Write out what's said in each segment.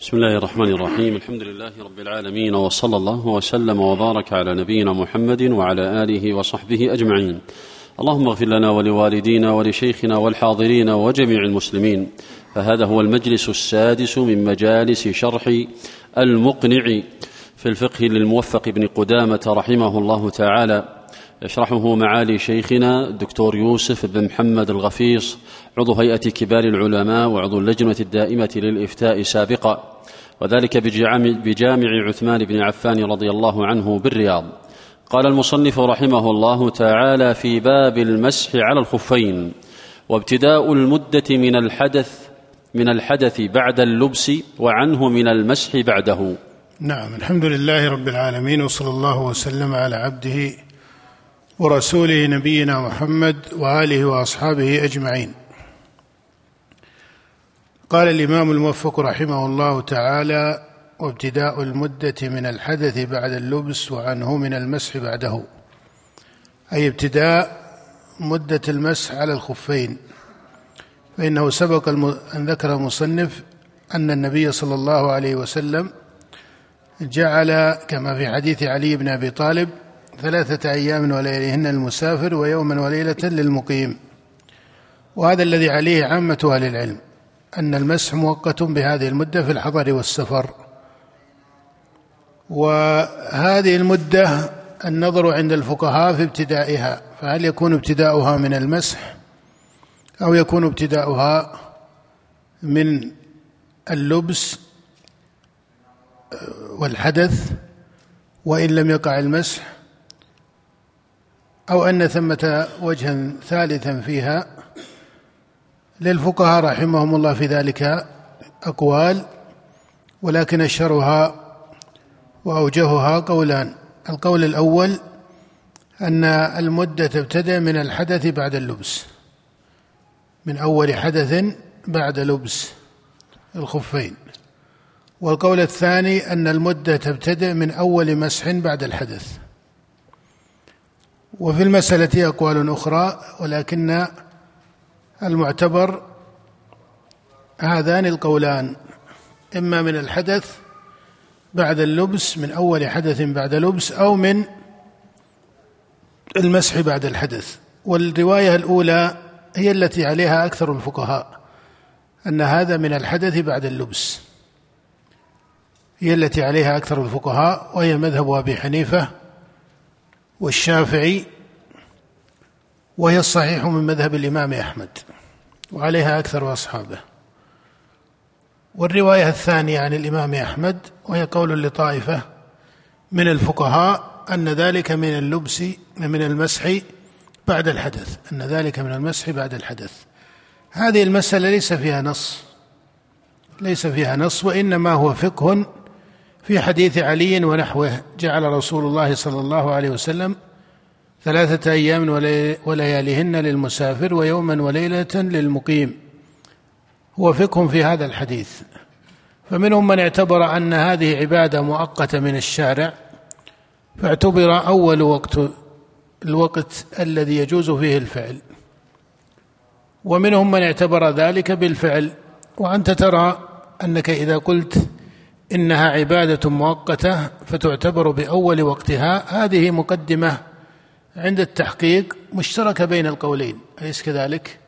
بسم الله الرحمن الرحيم الحمد لله رب العالمين وصلى الله وسلم وبارك على نبينا محمد وعلى اله وصحبه اجمعين اللهم اغفر لنا ولوالدينا ولشيخنا والحاضرين وجميع المسلمين فهذا هو المجلس السادس من مجالس شرح المقنع في الفقه للموفق بن قدامه رحمه الله تعالى يشرحه معالي شيخنا الدكتور يوسف بن محمد الغفيص عضو هيئة كبار العلماء وعضو اللجنة الدائمة للإفتاء سابقا وذلك بجامع عثمان بن عفان رضي الله عنه بالرياض. قال المصنف رحمه الله تعالى في باب المسح على الخفين وابتداء المدة من الحدث من الحدث بعد اللبس وعنه من المسح بعده. نعم الحمد لله رب العالمين وصلى الله وسلم على عبده ورسوله نبينا محمد وآله وأصحابه أجمعين. قال الإمام الموفق رحمه الله تعالى وابتداء المدة من الحدث بعد اللبس وعنه من المسح بعده. أي ابتداء مدة المسح على الخفين. فإنه سبق أن ذكر المصنف أن النبي صلى الله عليه وسلم جعل كما في حديث علي بن أبي طالب ثلاثة أيام ولياليهن للمسافر ويوما وليلة للمقيم. وهذا الذي عليه عامة أهل العلم أن المسح مؤقت بهذه المدة في الحضر والسفر. وهذه المدة النظر عند الفقهاء في ابتدائها فهل يكون ابتداؤها من المسح أو يكون ابتداؤها من اللبس والحدث؟ وإن لم يقع المسح أو أن ثمة وجها ثالثا فيها للفقهاء رحمهم الله في ذلك أقوال ولكن أشهرها وأوجهها قولان. القول الأول أن المدة تبتدأ من الحدث بعد اللبس من أول حدث بعد لبس الخفين. والقول الثاني أن المدة تبتدأ من أول مسح بعد الحدث. وفي المسألة أقوال أخرى ولكن المعتبر هذان القولان إما من الحدث بعد اللبس من أول حدث بعد لبس أو من المسح بعد الحدث. والرواية الأولى هي التي عليها أكثر الفقهاء أن هذا من الحدث بعد اللبس. هي التي عليها أكثر الفقهاء وهي مذهب أبي حنيفة والشافعي وهي الصحيح من مذهب الإمام أحمد وعليها أكثر أصحابه. والرواية الثانية عن الإمام أحمد وهي قول لطائفة من الفقهاء أن ذلك من اللبس من المسح بعد الحدث أن ذلك من المسح بعد الحدث. هذه المسألة ليس فيها نص ليس فيها نص وإنما هو فقه في حديث علي ونحوه جعل رسول الله صلى الله عليه وسلم ثلاثة أيام ولياليهن للمسافر ويوما وليلة للمقيم. هو فقه في هذا الحديث. فمنهم من اعتبر أن هذه عبادة مؤقتة من الشارع فاعتبر أول وقت الوقت الذي يجوز فيه الفعل. ومنهم من اعتبر ذلك بالفعل. وأنت ترى أنك إذا قلت إنها عبادة مؤقتة فتعتبر بأول وقتها هذه مقدمة عند التحقيق مشتركة بين القولين أليس كذلك؟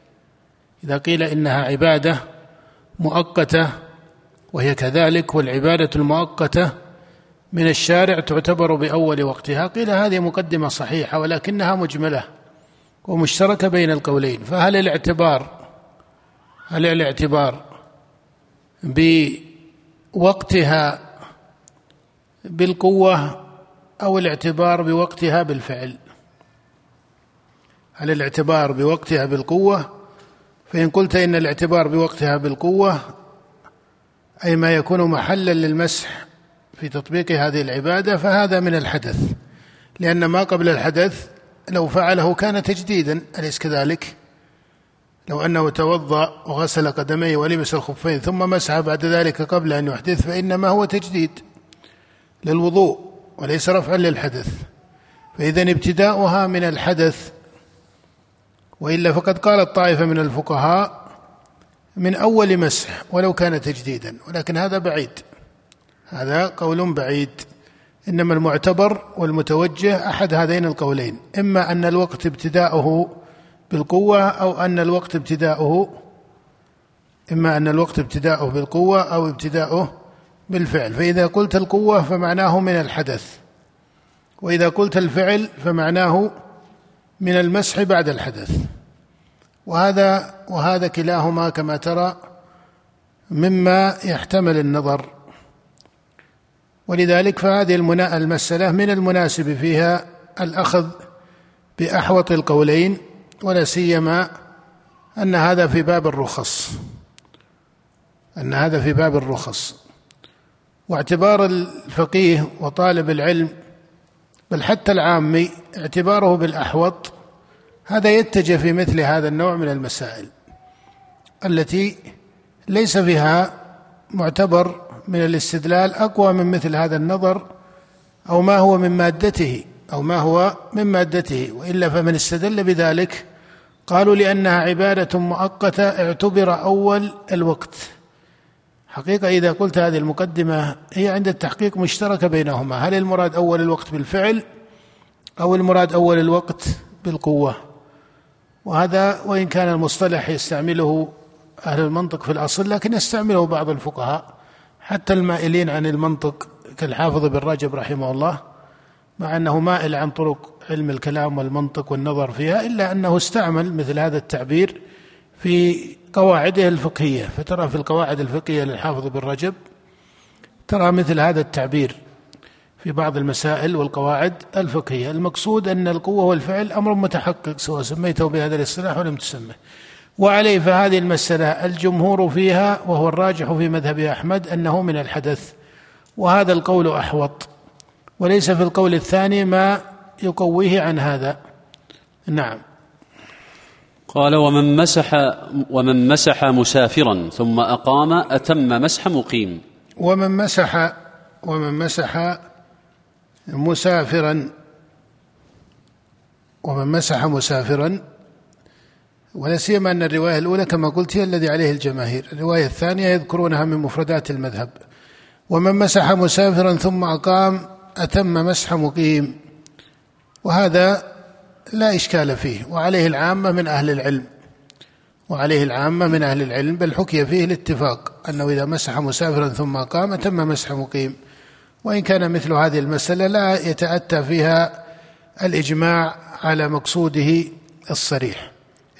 إذا قيل إنها عبادة مؤقتة وهي كذلك والعبادة المؤقتة من الشارع تعتبر بأول وقتها قيل هذه مقدمة صحيحة ولكنها مجملة ومشتركة بين القولين فهل الاعتبار هل الاعتبار بوقتها بالقوة أو الاعتبار بوقتها بالفعل. هل الاعتبار بوقتها بالقوة؟ فإن قلت إن الاعتبار بوقتها بالقوة أي ما يكون محلا للمسح في تطبيق هذه العبادة فهذا من الحدث. لأن ما قبل الحدث لو فعله كان تجديدا أليس كذلك؟ لو أنه توضأ وغسل قدميه ولبس الخفين ثم مسح بعد ذلك قبل أن يحدث فإنما هو تجديد للوضوء وليس رفعا للحدث. فإذا ابتداؤها من الحدث وإلا فقد قالت طائفه من الفقهاء من أول مسح ولو كان تجديدا ولكن هذا بعيد. هذا قول بعيد. إنما المعتبر والمتوجه أحد هذين القولين إما أن الوقت ابتداؤه بالقوة أو أن الوقت ابتداؤه إما أن الوقت ابتداؤه بالقوة أو ابتداؤه بالفعل. فإذا قلت القوة فمعناه من الحدث وإذا قلت الفعل فمعناه من المسح بعد الحدث. وهذا وهذا كلاهما كما ترى مما يحتمل النظر. ولذلك فهذه المسألة من المناسب فيها الأخذ بأحوط القولين ولا سيما أن هذا في باب الرخص. أن هذا في باب الرخص. واعتبار الفقيه وطالب العلم بل حتى العامي اعتباره بالأحوط هذا يتجه في مثل هذا النوع من المسائل التي ليس فيها معتبر من الاستدلال أقوى من مثل هذا النظر أو ما هو من مادته أو ما هو من مادته وإلا فمن استدل بذلك قالوا لأنها عبادة مؤقتة اعتبر أول الوقت. حقيقة إذا قلت هذه المقدمة هي عند التحقيق مشتركة بينهما. هل المراد أول الوقت بالفعل أو المراد أول الوقت بالقوة؟ وهذا وإن كان المصطلح يستعمله أهل المنطق في الأصل لكن يستعمله بعض الفقهاء حتى المائلين عن المنطق كالحافظ بن رجب رحمه الله. مع أنه مائل عن طرق علم الكلام والمنطق والنظر فيها إلا أنه استعمل مثل هذا التعبير في قواعده الفقهية. فترى في القواعد الفقهية للحافظ بن رجب ترى مثل هذا التعبير في بعض المسائل والقواعد الفقهية. المقصود أن القوة والفعل أمر متحقق سواء سميته بهذا الاصطلاح ولم تسمه. وعليه فهذه المسألة الجمهور فيها وهو الراجح في مذهب أحمد أنه من الحدث. وهذا القول أحوط. وليس في القول الثاني ما يقويه عن هذا. نعم. قال ومن مسح ومن مسح مسافرا ثم أقام أتم مسح مقيم. ومن مسح ومن مسح مسافرا ومن مسح مسافرا. ولا سيما أن الرواية الأولى كما قلت هي الذي عليه الجماهير، الرواية الثانية يذكرونها من مفردات المذهب. ومن مسح مسافرا ثم أقام أتم مسح مقيم. وهذا لا إشكال فيه وعليه العامة من أهل العلم. وعليه العامة من أهل العلم بل حكي فيه الاتفاق أنه إذا مسح مسافرا ثم اقام اتم مسح مقيم. وإن كان مثل هذه المسألة لا يتأتى فيها الإجماع على مقصوده الصريح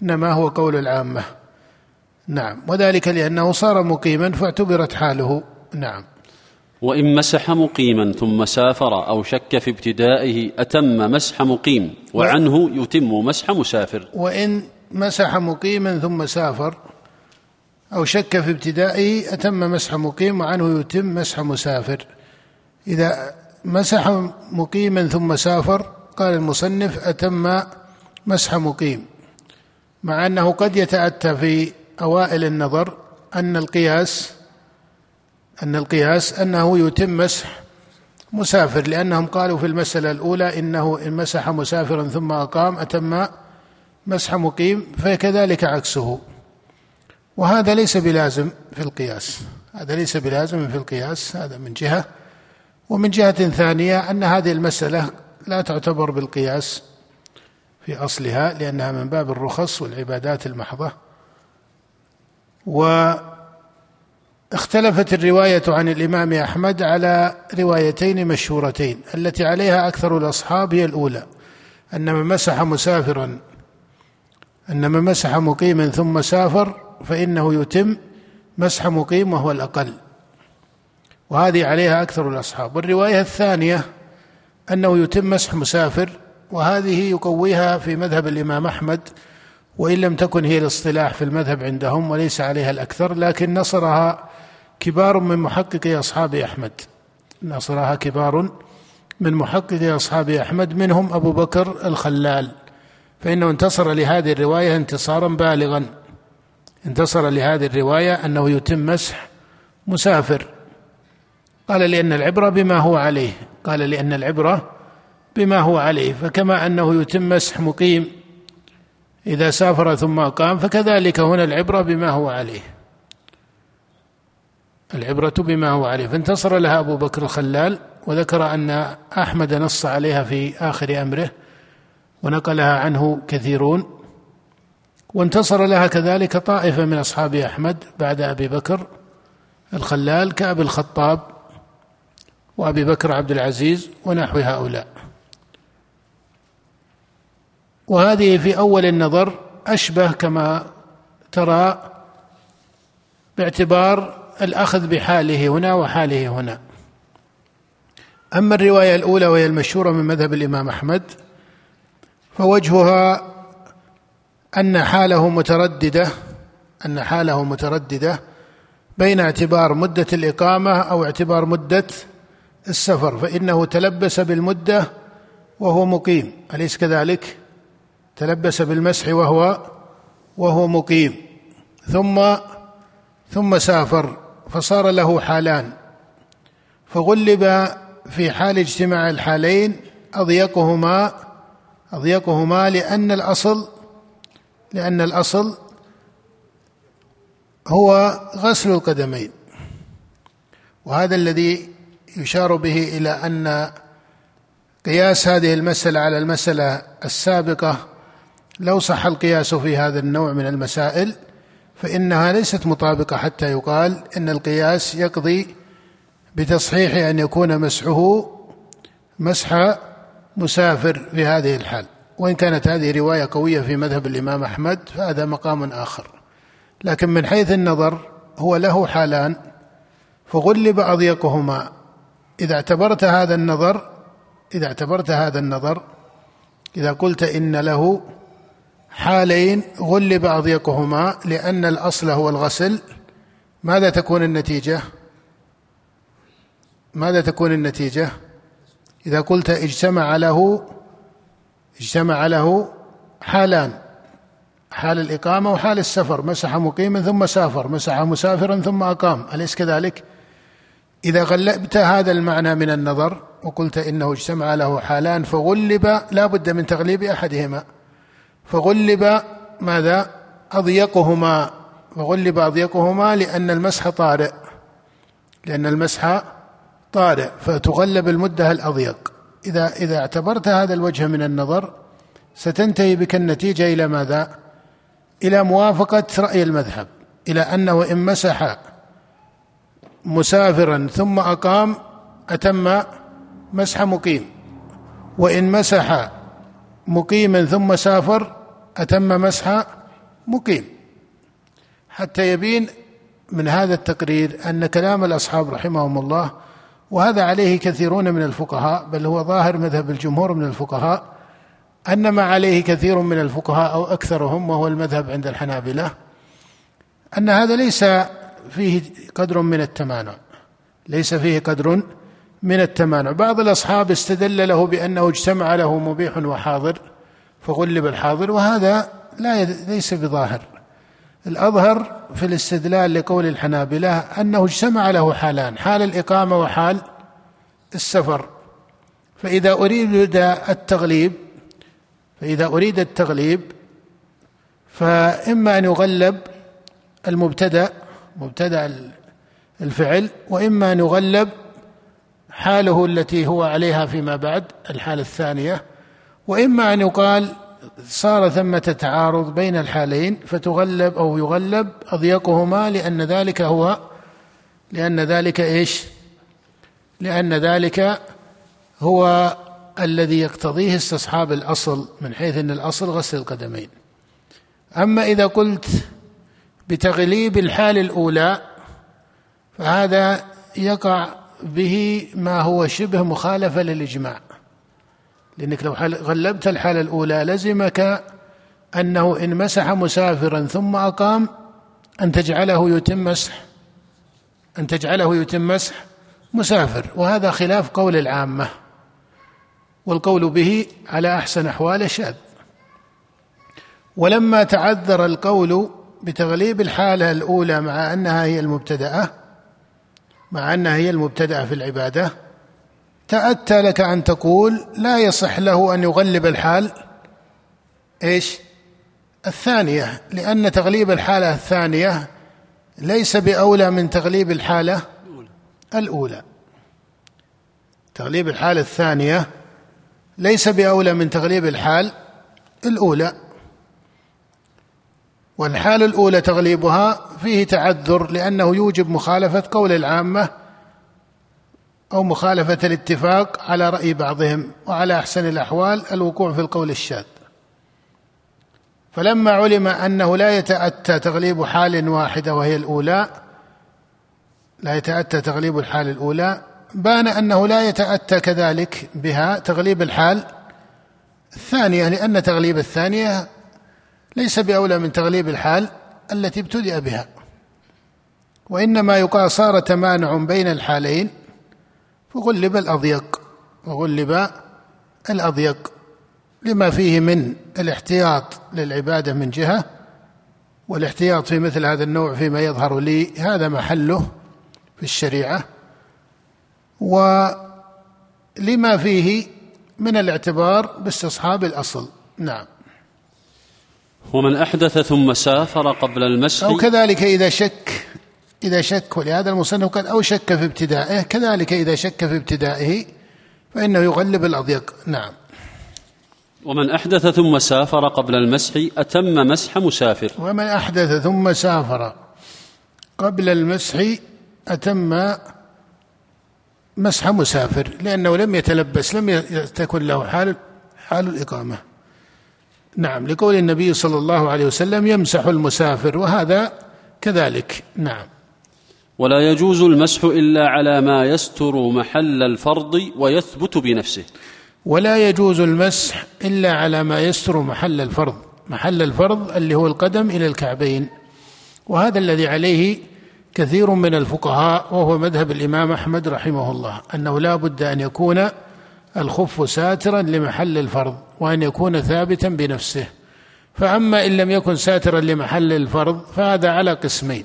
إنما هو قول العامة نعم وذلك لأنه صار مقيما فاعتبرت حاله نعم وإن مسح مقيما ثم سافر أو شك في ابتدائه أتم مسح مقيم وعنه يتم مسح مسافر. وإن مسح مقيما ثم سافر أو شك في ابتدائه أتم مسح مقيم وعنه يتم مسح مسافر. إذا مسح مقيما ثم سافر قال المصنف أتم مسح مقيم. مع أنه قد يتأتى في أوائل النظر أن القياس أن القياس أنه يتم مسح مسافر لأنهم قالوا في المسألة الأولى إنه إن مسح مسافرا ثم أقام أتم مسح مقيم فكذلك عكسه. وهذا ليس بلازم في القياس. هذا ليس بلازم في القياس هذا من جهة. ومن جهة ثانية أن هذه المسألة لا تعتبر بالقياس في أصلها لأنها من باب الرخص والعبادات المحضة. واختلفت الرواية عن الإمام أحمد على روايتين مشهورتين التي عليها أكثر الأصحاب هي الأولى أن من مسح مسافرا أن من مسح مقيما ثم سافر فإنه يتم مسح مقيم وهو الأقل. وهذه عليها أكثر الأصحاب. والرواية الثانية أنه يتم مسح مسافر وهذه يقويها في مذهب الإمام أحمد وإن لم تكن هي الاصطلاح في المذهب عندهم وليس عليها الأكثر لكن نصرها كبار من محققي أصحاب أحمد. نصرها كبار من محققي أصحاب أحمد منهم أبو بكر الخلال. فإنه انتصر لهذه الرواية انتصارا بالغا. انتصر لهذه الرواية أنه يتم مسح مسافر. قال لأن العبرة بما هو عليه. قال لأن العبرة بما هو عليه. فكما أنه يتم مسح مقيم إذا سافر ثم أقام فكذلك هنا العبرة بما هو عليه. العبرة بما هو عليه. فانتصر لها أبو بكر الخلال وذكر أن أحمد نص عليها في آخر أمره ونقلها عنه كثيرون. وانتصر لها كذلك طائفة من أصحاب أحمد بعد أبي بكر الخلال كأبي الخطاب وأبي بكر عبد العزيز ونحو هؤلاء. وهذه في أول النظر أشبه كما ترى باعتبار الأخذ بحاله هنا وحاله هنا. أما الرواية الأولى وهي المشهورة من مذهب الإمام أحمد فوجهها أن حاله مترددة أن حاله مترددة بين اعتبار مدة الإقامة أو اعتبار مدة السفر فإنه تلبس بالمدة وهو مقيم. أليس كذلك؟ تلبس بالمسح وهو وهو مقيم. ثم ثم سافر. فصار له حالان. فغلب في حال اجتماع الحالين أضيقهما أضيقهما لأن الأصل لأن الأصل هو غسل القدمين. وهذا الذي يشار به إلى أن قياس هذه المسألة على المسألة السابقة لو صح القياس في هذا النوع من المسائل فإنها ليست مطابقة حتى يقال إن القياس يقضي بتصحيح أن يكون مسحه مسح مسافر في هذه الحال. وإن كانت هذه رواية قوية في مذهب الإمام أحمد فهذا مقام آخر. لكن من حيث النظر هو له حالان فغلب أضيقهما. إذا اعتبرت هذا النظر إذا اعتبرت هذا النظر إذا قلت إن له حالين غلب أضيقهما لأن الأصل هو الغسل ماذا تكون النتيجة؟ ماذا تكون النتيجة؟ إذا قلت اجتمع له اجتمع له حالان حال الإقامة وحال السفر مسح مقيما ثم سافر مسح مسافرا ثم أقام أليس كذلك؟ إذا غلبت هذا المعنى من النظر وقلت إنه اجتمع له حالان فغلب لا بد من تغليب أحدهما فغلب ماذا؟ أضيقهما. فغلب أضيقهما لأن المسح طارئ. لأن المسح طارئ. فتغلب المدة الأضيق. إذا إذا اعتبرت هذا الوجه من النظر ستنتهي بك النتيجة إلى ماذا؟ إلى موافقة رأي المذهب. إلى أنه إن مسح مسافرا ثم أقام أتم مسح مقيم. وإن مسح مقيما ثم سافر أتم مسح مقيم. حتى يبين من هذا التقرير أن كلام الأصحاب رحمهم الله وهذا عليه كثيرون من الفقهاء بل هو ظاهر مذهب الجمهور من الفقهاء أن ما عليه كثير من الفقهاء أو أكثرهم وهو المذهب عند الحنابلة أن هذا ليس فيه قدر من التمانع. ليس فيه قدر من التمانع. بعض الأصحاب استدل له بأنه اجتمع له مبيح وحاضر فغلب الحاضر وهذا لا ليس بظاهر. الأظهر في الاستدلال لقول الحنابلة أنه اجتمع له حالان حال الإقامة وحال السفر. فإذا أريد التغليب فإذا أريد التغليب فإما أن يغلب المبتدأ مبتدأ الفعل وإما أن يغلب حاله التي هو عليها فيما بعد الحالة الثانية. وإما أن يقال صار ثمة تعارض بين الحالين فتغلب أو يغلب أضيقهما لأن ذلك هو لأن ذلك إيش؟ لأن ذلك هو الذي يقتضيه استصحاب الأصل من حيث أن الأصل غسل القدمين. أما إذا قلت بتغليب الحال الأولى فهذا يقع به ما هو شبه مخالفة للإجماع. لأنك لو غلبت الحالة الأولى لزمك أنه إن مسح مسافرا ثم أقام أن تجعله يتم مسح أن تجعله يتم مسح مسافر. وهذا خلاف قول العامة والقول به على أحسن أحواله شاذ ولما تعذر القول بتغليب الحالة الأولى مع أنها هي المبتدأة مع أنها هي المبتدأة في العبادة تأتى لك أن تقول لا يصح له أن يغلب الحال. إيش؟ الثانية لأن تغليب الحالة الثانية ليس بأولى من تغليب الحالة الأولى. تغليب الحالة الثانية ليس بأولى من تغليب الحال الأولى. والحال الأولى تغليبها فيه تعذر لأنه يوجب مخالفة قول العامة أو مخالفة الاتفاق على رأي بعضهم وعلى أحسن الأحوال الوقوع في القول الشاذ. فلما علم أنه لا يتأتى تغليب حال واحدة وهي الأولى لا يتأتى تغليب الحال الأولى بان أنه لا يتأتى كذلك بها تغليب الحال الثانية لأن تغليب الثانية ليس بأولى من تغليب الحال التي ابتدأ بها. وإنما يقال صار تمانع بين الحالين فغلب الأضيق وغلب الأضيق لما فيه من الاحتياط للعبادة من جهة والاحتياط في مثل هذا النوع فيما يظهر لي هذا محله في الشريعة ولما فيه من الاعتبار باستصحاب الأصل. نعم. ومن أحدث ثم سافر قبل المسح أو كذلك إذا شك إذا شك ولهذا المصنف قال أو شك في ابتدائه كذلك إذا شك في ابتدائه فإنه يغلب الأضيق. نعم. ومن أحدث ثم سافر قبل المسح أتم مسح مسافر. ومن أحدث ثم سافر قبل المسح أتم مسح مسافر لأنه لم يتلبس لم تكن له حال حال الإقامة. نعم لقول النبي صلى الله عليه وسلم يمسح المسافر وهذا كذلك. نعم. ولا يجوز المسح إلا على ما يستر محل الفرض ويثبت بنفسه. ولا يجوز المسح إلا على ما يستر محل الفرض محل الفرض اللي هو القدم إلى الكعبين. وهذا الذي عليه كثير من الفقهاء وهو مذهب الإمام أحمد رحمه الله أنه لا بد أن يكون الخف ساترا لمحل الفرض وأن يكون ثابتا بنفسه. فأما إن لم يكن ساترا لمحل الفرض فهذا على قسمين.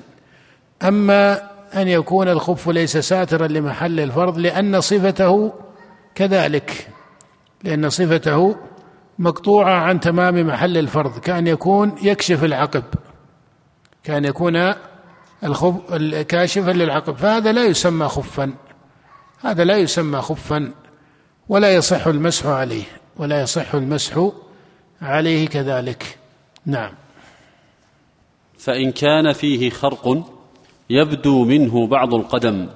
أما أن يكون الخف ليس ساترا لمحل الفرض لأن صفته كذلك لأن صفته مقطوعة عن تمام محل الفرض كأن يكون يكشف العقب كأن يكون الخف كاشفا للعقب. فهذا لا يسمى خفا هذا لا يسمى خفا ولا يصح المسح عليه ولا يصح المسح عليه كذلك. نعم. فإن كان فيه خرق يبدو منه بعض القدم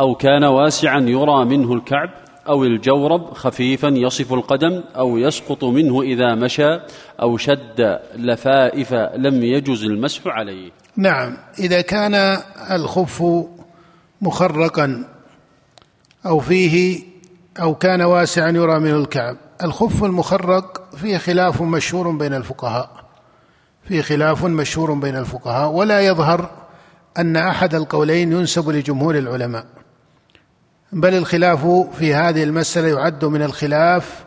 أو كان واسعا يرى منه الكعب أو الجورب خفيفا يصف القدم أو يسقط منه إذا مشى أو شد لفائف لم يجز المسح عليه. نعم إذا كان الخف مخرقا أو فيه أو كان واسعا يرى منه الكعب. الخف المخرق فيه خلاف مشهور بين الفقهاء فيه خلاف مشهور بين الفقهاء ولا يظهر أن أحد القولين ينسب لجمهور العلماء بل الخلاف في هذه المسألة يعد من الخلاف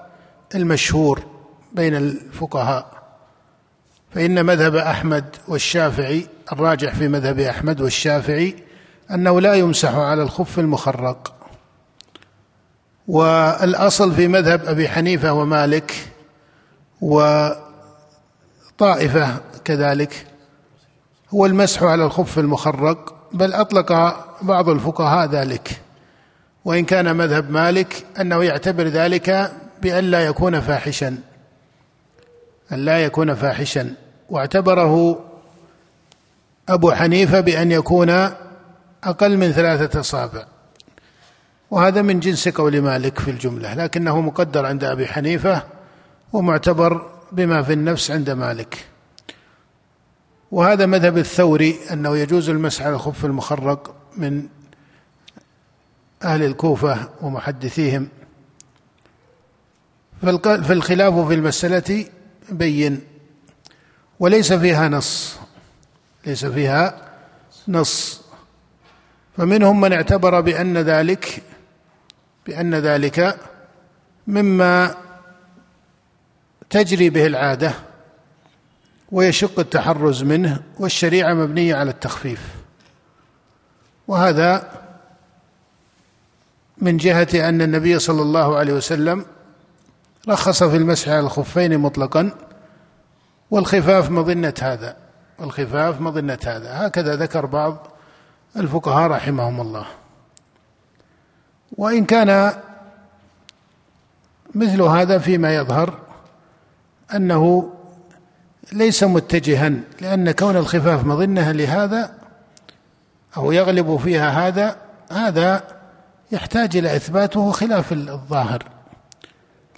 المشهور بين الفقهاء. فإن مذهب أحمد والشافعي الراجح في مذهب أحمد والشافعي أنه لا يمسح على الخف المخرق. والأصل في مذهب أبي حنيفة ومالك وطائفة كذلك هو المسح على الخف المخرق بل أطلق بعض الفقهاء ذلك. وإن كان مذهب مالك أنه يعتبر ذلك بأن لا يكون فاحشا. أن لا يكون فاحشا. واعتبره أبو حنيفة بأن يكون أقل من ثلاثة أصابع. وهذا من جنس قول مالك في الجملة لكنه مقدر عند أبي حنيفة ومعتبر بما في النفس عند مالك. وهذا مذهب الثوري أنه يجوز المسح على الخف المخرق من أهل الكوفة ومحدثيهم. فالخلاف في المسألة بين وليس فيها نص ليس فيها نص. فمنهم من اعتبر بأن ذلك بأن ذلك مما تجري به العادة ويشق التحرز منه والشريعة مبنية على التخفيف. وهذا من جهة أن النبي صلى الله عليه وسلم رخص في المسح على الخفين مطلقا والخفاف مظنة هذا والخفاف مظنة هذا. هكذا ذكر بعض الفقهاء رحمهم الله. وإن كان مثل هذا فيما يظهر أنه ليس متجها لأن كون الخفاف مظنة لهذا أو يغلب فيها هذا هذا يحتاج إلى إثباته خلاف الظاهر.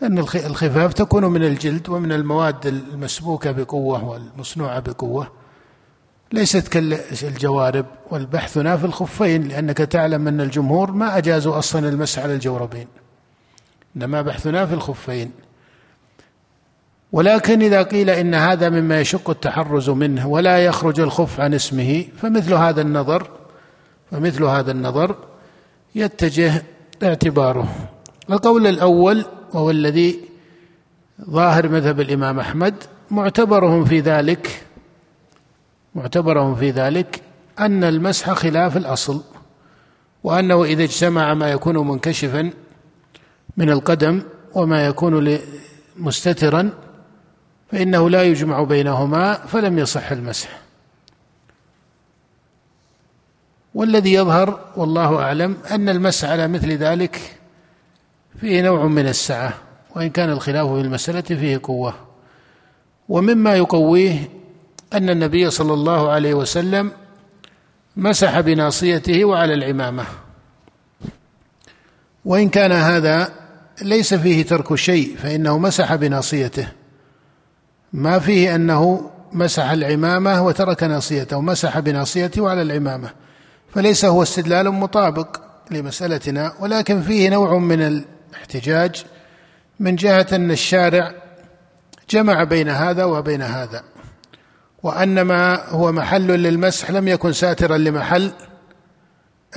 لأن الخفاف تكون من الجلد ومن المواد المسبوكة بقوة والمصنوعة بقوة. ليست كالجوارب والبحث هنا في الخفين لأنك تعلم أن الجمهور ما أجازوا أصلا المسح على الجوربين. إنما بحثنا في الخفين. ولكن إذا قيل إن هذا مما يشق التحرز منه ولا يخرج الخف عن اسمه فمثل هذا النظر فمثل هذا النظر يتجه اعتباره. القول الأول وهو الذي ظاهر مذهب الإمام أحمد معتبرهم في ذلك معتبرهم في ذلك أن المسح خلاف الأصل وأنه إذا اجتمع ما يكون منكشفا من القدم وما يكون مستترا فإنه لا يجمع بينهما فلم يصح المسح. والذي يظهر والله أعلم أن المسح على مثل ذلك فيه نوع من السعة وإن كان الخلاف في المسألة فيه قوة. ومما يقويه أن النبي صلى الله عليه وسلم مسح بناصيته وعلى العمامة. وإن كان هذا ليس فيه ترك شيء فإنه مسح بناصيته. ما فيه أنه مسح العمامة وترك ناصيته مسح بناصيته وعلى العمامة. فليس هو استدلال مطابق لمسألتنا ولكن فيه نوع من الاحتجاج من جهة أن الشارع جمع بين هذا وبين هذا. وأن ما هو محل للمسح لم يكن ساترا لمحل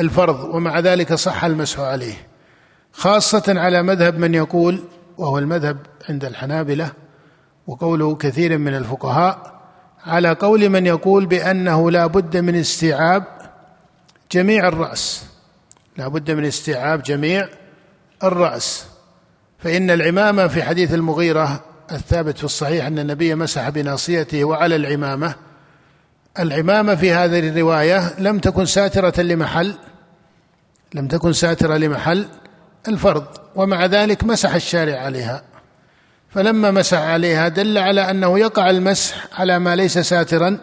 الفرض ومع ذلك صح المسح عليه. خاصة على مذهب من يقول وهو المذهب عند الحنابلة وقوله كثير من الفقهاء على قول من يقول بأنه لا بد من استيعاب جميع الرأس. لا بد من استيعاب جميع الرأس. فإن العمامة في حديث المغيرة الثابت في الصحيح أن النبي مسح بناصيته وعلى العمامة. العمامة في هذه الرواية لم تكن ساترة لمحل لم تكن ساترة لمحل الفرض ومع ذلك مسح الشارع عليها. فلما مسح عليها دل على أنه يقع المسح على ما ليس ساترا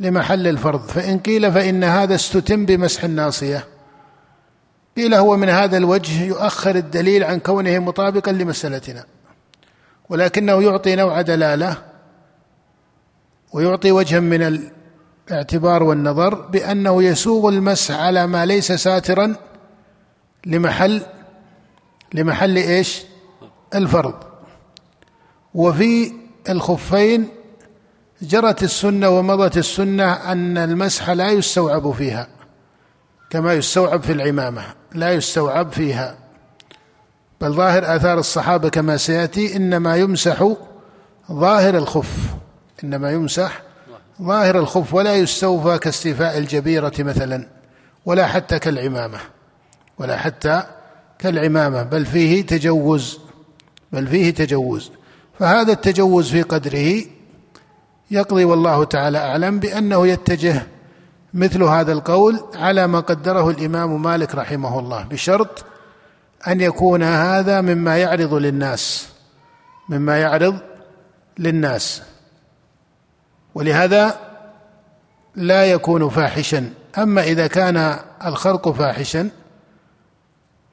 لمحل الفرض. فإن قيل فإن هذا استتم بمسح الناصية. قيل هو من هذا الوجه يؤخر الدليل عن كونه مطابقا لمسألتنا. ولكنه يعطي نوع دلالة ويعطي وجها من الاعتبار والنظر بأنه يسوغ المسح على ما ليس ساترا لمحل لمحل إيش؟ الفرض. وفي الخفين جرت السنة ومضت السنة أن المسح لا يستوعب فيها كما يستوعب في العمامة لا يستوعب فيها. بل ظاهر آثار الصحابة كما سيأتي إنما يمسح ظاهر الخف إنما يمسح ظاهر الخف ولا يستوفى كاستيفاء الجبيرة مثلا ولا حتى كالعمامة ولا حتى كالعمامة بل فيه تجوز بل فيه تجوز. فهذا التجوز في قدره يقضي والله تعالى أعلم بأنه يتجه مثل هذا القول على ما قدره الإمام مالك رحمه الله بشرط أن يكون هذا مما يعرض للناس مما يعرض للناس. ولهذا لا يكون فاحشا. أما إذا كان الخلق فاحشا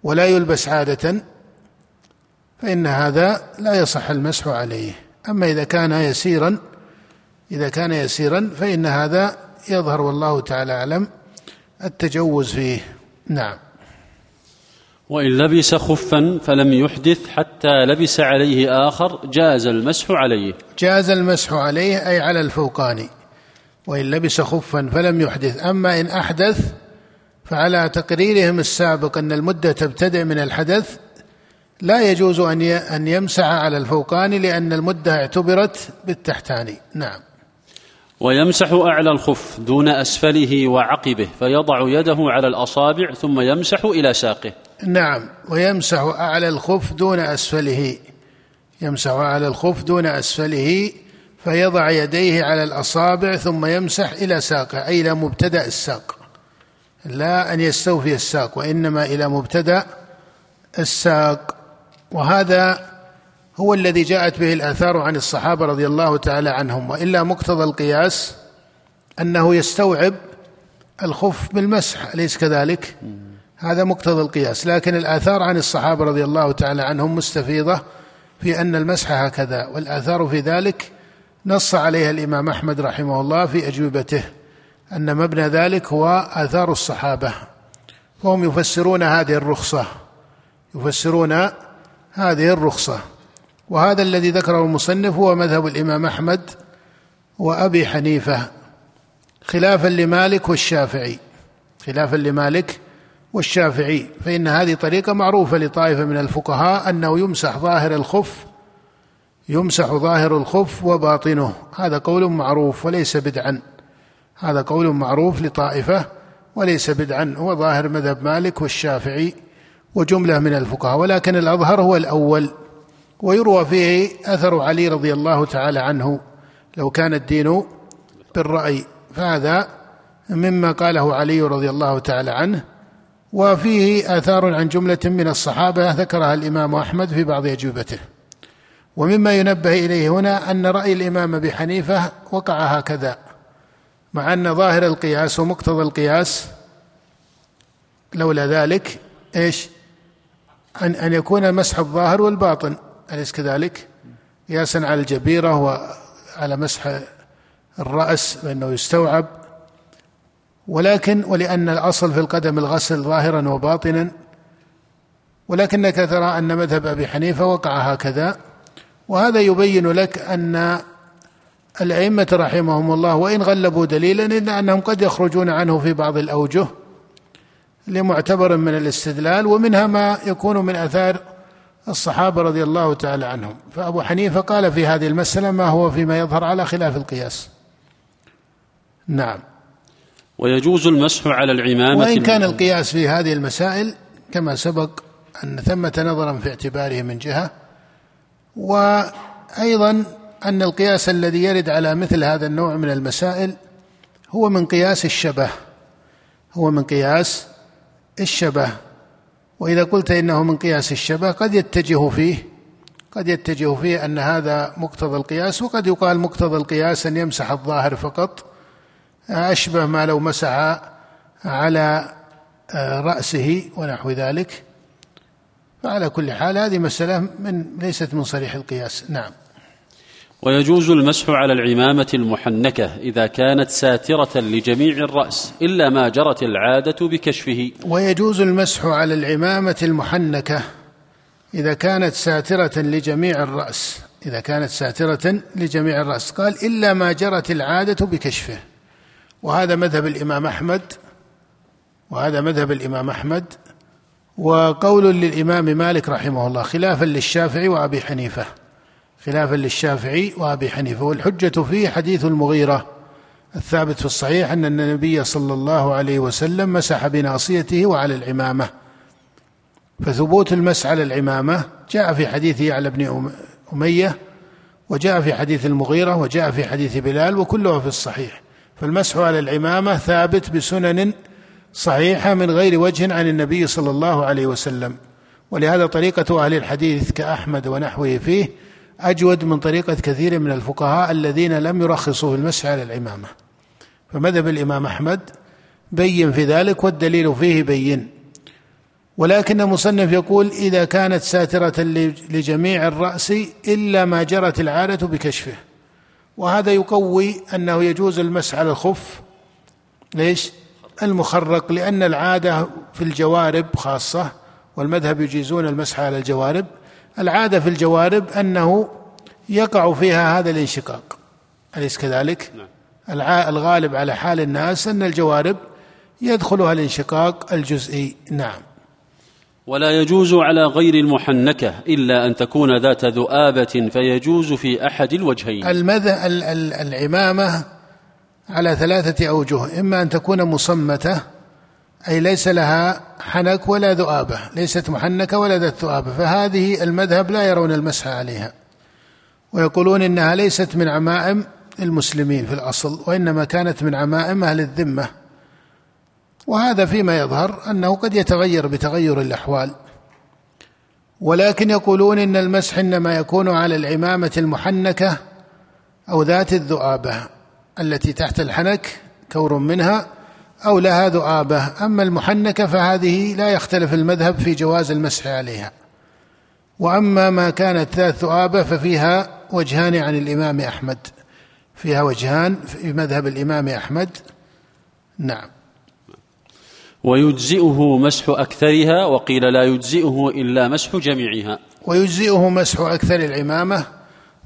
ولا يلبس عاده فإن هذا لا يصح المسح عليه. أما إذا كان يسيرا إذا كان يسيرا فإن هذا يظهر والله تعالى أعلم التجوز فيه. نعم. وإن لبس خفا فلم يحدث حتى لبس عليه آخر جاز المسح عليه. جاز المسح عليه أي على الفوقاني وإن لبس خفا فلم يحدث. أما إن أحدث فعلى تقريرهم السابق أن المدة تبتدئ من الحدث لا يجوز أن أن يمسح على الفوقاني لأن المدة اعتبرت بالتحتاني نعم. ويمسح أعلى الخف دون أسفله وعقبه فيضع يده على الأصابع ثم يمسح إلى ساقه. نعم. ويمسح أعلى الخف دون أسفله. يمسح على الخف دون أسفله فيضع يديه على الأصابع ثم يمسح إلى ساقه أي إلى مبتدأ الساق. لا أن يستوفي الساق وإنما إلى مبتدأ الساق. وهذا هو الذي جاءت به الآثار عن الصحابة رضي الله تعالى عنهم وإلا مقتضى القياس أنه يستوعب الخف بالمسح أليس كذلك؟ هذا مقتضى القياس لكن الآثار عن الصحابة رضي الله تعالى عنهم مستفيضة في أن المسح هكذا والآثار في ذلك نص عليها الإمام أحمد رحمه الله في أجوبته أن مبنى ذلك هو آثار الصحابة فهم يفسرون هذه الرخصة يفسرون هذه الرخصة. وهذا الذي ذكره المصنف هو مذهب الإمام أحمد وأبي حنيفة خلافا لمالك والشافعي. خلافا لمالك والشافعي. فإن هذه طريقة معروفة لطائفة من الفقهاء أنه يمسح ظاهر الخف يمسح ظاهر الخف وباطنه. هذا قول معروف وليس بدعا. هذا قول معروف لطائفة وليس بدعا. هو ظاهر مذهب مالك والشافعي. وجملة من الفقهاء ولكن الأظهر هو الأول ويروى فيه أثر علي رضي الله تعالى عنه لو كان الدين بالرأي فهذا مما قاله علي رضي الله تعالى عنه وفيه آثار عن جملة من الصحابة ذكرها الإمام أحمد في بعض أجوبته ومما ينبه إليه هنا أن رأي الإمام أبي حنيفة وقع هكذا مع أن ظاهر القياس ومقتضى القياس لولا ذلك إيش؟ أن أن يكون المسح الظاهر والباطن. أليس كذلك؟ قياسا على الجبيرة وعلى مسح الرأس فإنه يستوعب. ولكن ولأن الأصل في القدم الغسل ظاهرا وباطنا. ولكنك ترى أن مذهب أبي حنيفة وقع هكذا. وهذا يبين لك أن الأئمة رحمهم الله وإن غلبوا دليلا إلا أنهم قد يخرجون عنه في بعض الأوجه. لمعتبر من الاستدلال ومنها ما يكون من آثار الصحابة رضي الله تعالى عنهم. فأبو حنيفة قال في هذه المسألة ما هو فيما يظهر على خلاف القياس. نعم. ويجوز المسح على العمامة وإن كان القياس في هذه المسائل كما سبق أن ثمة نظرا في اعتباره من جهة. وأيضا أن القياس الذي يرد على مثل هذا النوع من المسائل هو من قياس الشبه هو من قياس الشبه. وإذا قلت إنه من قياس الشبه قد يتجه فيه قد يتجه فيه أن هذا مقتضى القياس وقد يقال مقتضى القياس أن يمسح الظاهر فقط. أشبه ما لو مسح على آه، رأسه ونحو ذلك. فعلى كل حال هذه مسألة من ليست من صريح القياس. نعم. ويجوز المسح على العمامة المحنكة إذا كانت ساترة لجميع الرأس إلا ما جرت العادة بكشفه. ويجوز المسح على العمامة المحنكة إذا كانت ساترة لجميع الرأس. إذا كانت ساترة لجميع الرأس. قال إلا ما جرت العادة بكشفه. وهذا مذهب الإمام أحمد. وهذا مذهب الإمام أحمد. وقول للإمام مالك رحمه الله خلافا للشافعي وأبي حنيفة. خلافا للشافعي وأبي حنيفة والحجة فيه حديث المغيرة. الثابت في الصحيح أن النبي صلى الله عليه وسلم مسح بناصيته وعلى العمامة. فثبوت المسح على العمامة جاء في حديث يعلى بن أمية وجاء في حديث المغيرة وجاء في حديث بلال وكلها في الصحيح. فالمسح على العمامة ثابت بسنن صحيحة من غير وجه عن النبي صلى الله عليه وسلم. ولهذا طريقة أهل الحديث كأحمد ونحوه فيه أجود من طريقة كثير من الفقهاء الذين لم يرخصوا في المسح على العمامة فمذهب الإمام أحمد بين في ذلك والدليل فيه بين. ولكن المصنف يقول إذا كانت ساترة لجميع الرأس إلا ما جرت العادة بكشفه. وهذا يقوي أنه يجوز المسح على الخف ليش؟ المخرق لأن العادة في الجوارب خاصة والمذهب يجيزون المسح على الجوارب. العادة في الجوارب أنه يقع فيها هذا الانشقاق أليس كذلك؟ نعم. الغالب على حال الناس أن الجوارب يدخلها الانشقاق الجزئي نعم ولا يجوز على غير المحنكة إلا أن تكون ذات ذؤابة فيجوز في أحد الوجهين المذ... العمامة على ثلاثة أوجه إما أن تكون مصمتة أي ليس لها حنك ولا ذؤابة ليست محنكة ولا ذات ذؤابة فهذه المذهب لا يرون المسح عليها. ويقولون إنها ليست من عمائم المسلمين في الأصل وإنما كانت من عمائم أهل الذمة. وهذا فيما يظهر أنه قد يتغير بتغير الأحوال. ولكن يقولون إن المسح إنما يكون على العمامة المحنكة أو ذات الذؤابة التي تحت الحنك كور منها أو لها ذؤابه أما المحنكة فهذه لا يختلف المذهب في جواز المسح عليها. وأما ما كانت ذات ذؤابه ففيها وجهان عن الإمام أحمد. فيها وجهان في مذهب الإمام أحمد. نعم. ويجزئه مسح أكثرها وقيل لا يجزئه إلا مسح جميعها. ويجزئه مسح أكثر العمامة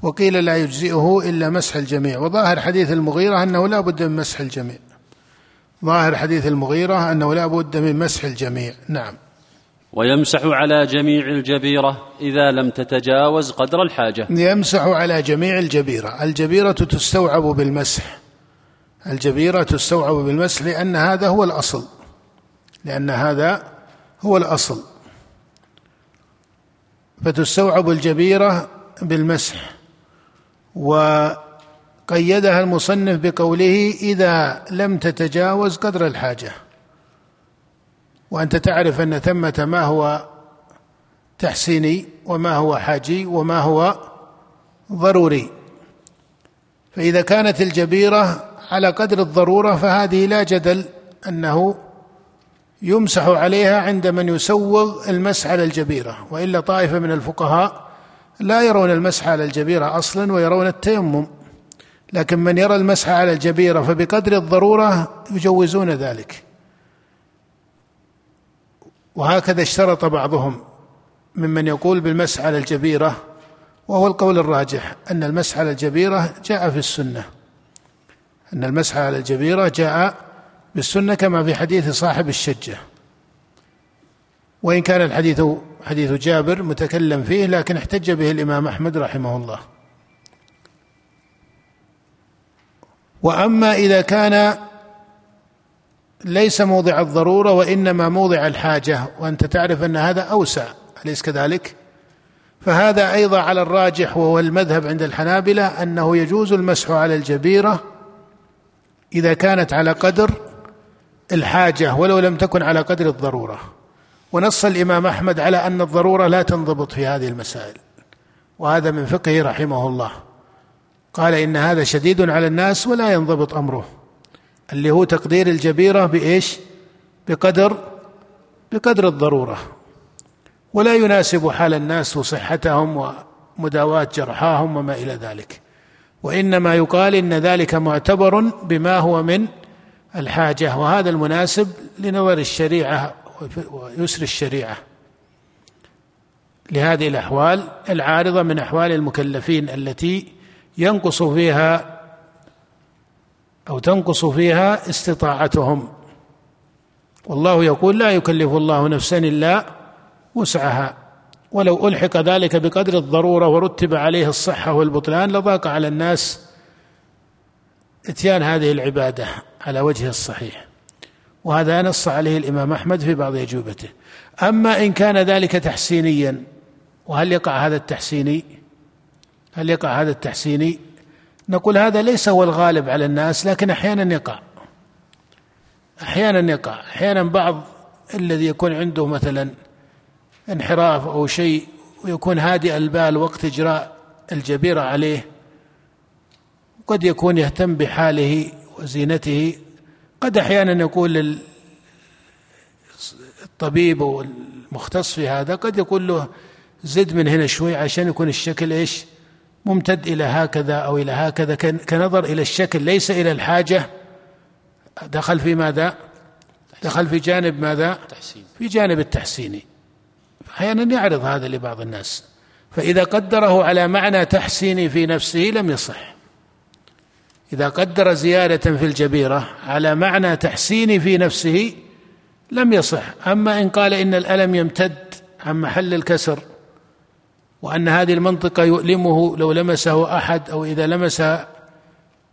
وقيل لا يجزئه إلا مسح الجميع. وظاهر حديث المغيرة أنه لا بد من مسح الجميع. ظاهر حديث المغيرة أنه لا بد من مسح الجميع. نعم. ويمسح على جميع الجبيرة إذا لم تتجاوز قدر الحاجة. يمسح على جميع الجبيرة. الجبيرة تستوعب بالمسح. الجبيرة تستوعب بالمسح لأن هذا هو الأصل. لأن هذا هو الأصل. فتستوعب الجبيرة بالمسح. وقيدها المصنف بقوله إذا لم تتجاوز قدر الحاجة. وأنت تعرف أن ثمة ما هو تحسيني وما هو حاجي وما هو ضروري. فإذا كانت الجبيرة على قدر الضرورة فهذه لا جدل أنه يمسح عليها عند من يسوغ المسح على الجبيرة. وإلا طائفة من الفقهاء لا يرون المسح على الجبيرة أصلا ويرون التيمم. لكن من يرى المسح على الجبيرة فبقدر الضرورة يجوزون ذلك. وهكذا اشترط بعضهم ممن يقول بالمسح على الجبيرة وهو القول الراجح أن المسح على الجبيرة جاء في السنة. أن المسح على الجبيرة جاء بالسنة كما في حديث صاحب الشجة. وإن كان الحديث حديث جابر متكلم فيه لكن احتج به الإمام أحمد رحمه الله. وأما إذا كان ليس موضع الضرورة وإنما موضع الحاجة وأنت تعرف أن هذا أوسع أليس كذلك؟ فهذا أيضا على الراجح وهو المذهب عند الحنابلة أنه يجوز المسح على الجبيرة إذا كانت على قدر الحاجة ولو لم تكن على قدر الضرورة ونص الإمام أحمد على أن الضرورة لا تنضبط في هذه المسائل وهذا من فقهه رحمه الله قال إن هذا شديد على الناس ولا ينضبط أمره. اللي هو تقدير الجبيرة بإيش؟ بقدر بقدر الضرورة. ولا يناسب حال الناس وصحتهم ومداواة جرحاهم وما إلى ذلك. وإنما يقال إن ذلك معتبر بما هو من الحاجة. وهذا المناسب لنظر الشريعة ويسر الشريعة. لهذه الأحوال العارضة من أحوال المكلفين التي ينقص فيها أو تنقص فيها استطاعتهم. والله يقول لا يكلف الله نفسا إلا وسعها. ولو ألحق ذلك بقدر الضرورة ورتب عليه الصحة والبطلان لضاق على الناس إتيان هذه العبادة على وجه الصحيح. وهذا نص عليه الإمام أحمد في بعض إجوبته. أما إن كان ذلك تحسينيا وهل يقع هذا التحسيني؟ هل يقع هذا التحسيني؟ نقول هذا ليس هو الغالب على الناس لكن أحيانا يقع. أحيانا يقع. أحيانا بعض الذي يكون عنده مثلا انحراف أو شيء ويكون هادئ البال وقت إجراء الجبيرة عليه قد يكون يهتم بحاله وزينته. قد أحيانا يقول للطبيب أو المختص في هذا قد يقول له زد من هنا شوي عشان يكون الشكل إيش؟ ممتد إلى هكذا أو إلى هكذا كنظر إلى الشكل ليس إلى الحاجة. دخل في ماذا؟ دخل في جانب ماذا؟ في جانب التحسيني أحيانا يعرض هذا لبعض الناس. فإذا قدره على معنى تحسيني في نفسه لم يصح. إذا قدر زيادة في الجبيرة على معنى تحسين في نفسه لم يصح. أما إن قال إن الألم يمتد عن محل الكسر وأن هذه المنطقة يؤلمه لو لمسه أحد أو إذا لمس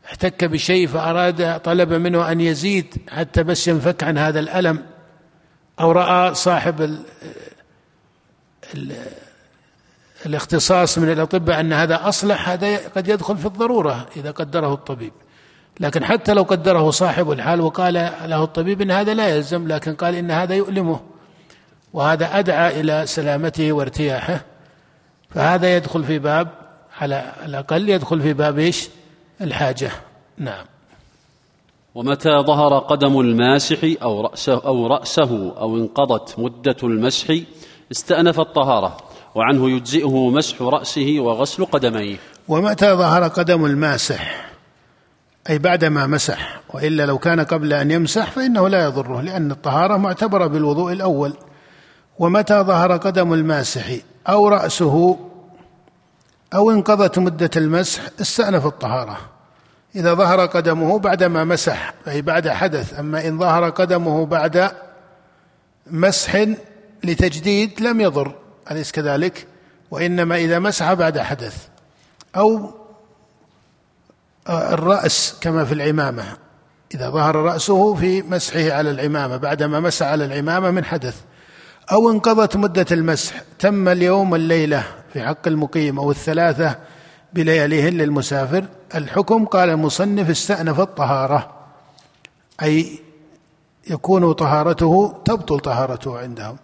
احتك بشيء فأراد طلب منه أن يزيد حتى بس ينفك عن هذا الألم أو رأى صاحب الاختصاص من الأطباء أن هذا أصلح هذا قد يدخل في الضرورة إذا قدره الطبيب. لكن حتى لو قدره صاحب الحال وقال له الطبيب إن هذا لا يلزم لكن قال إن هذا يؤلمه وهذا أدعى إلى سلامته وارتياحه. فهذا يدخل في باب على الأقل يدخل في باب إيش؟ الحاجة. نعم. ومتى ظهر قدم الماسح أو راسه أو رأسه أو انقضت مدة المسح؟ استأنف الطهارة وعنه يجزئه مسح رأسه وغسل قدميه. ومتى ظهر قدم الماسح؟ أي بعدما مسح وإلا لو كان قبل أن يمسح فإنه لا يضره لأن الطهارة معتبرة بالوضوء الأول. ومتى ظهر قدم الماسح؟ أو رأسه أو انقضت مدة المسح استأنف الطهارة. إذا ظهر قدمه بعدما مسح أي بعد حدث أما إن ظهر قدمه بعد مسح لتجديد لم يضر أليس كذلك؟ وإنما إذا مسح بعد حدث. أو الرأس كما في العمامة إذا ظهر رأسه في مسحه على العمامة بعدما مسح على العمامة من حدث. أو انقضت مدة المسح تم اليوم والليلة في حق المقيم أو الثلاثة بلياليهن للمسافر. الحكم قال المصنف استأنف الطهارة أي يكون طهارته تبطل طهارته عندهم.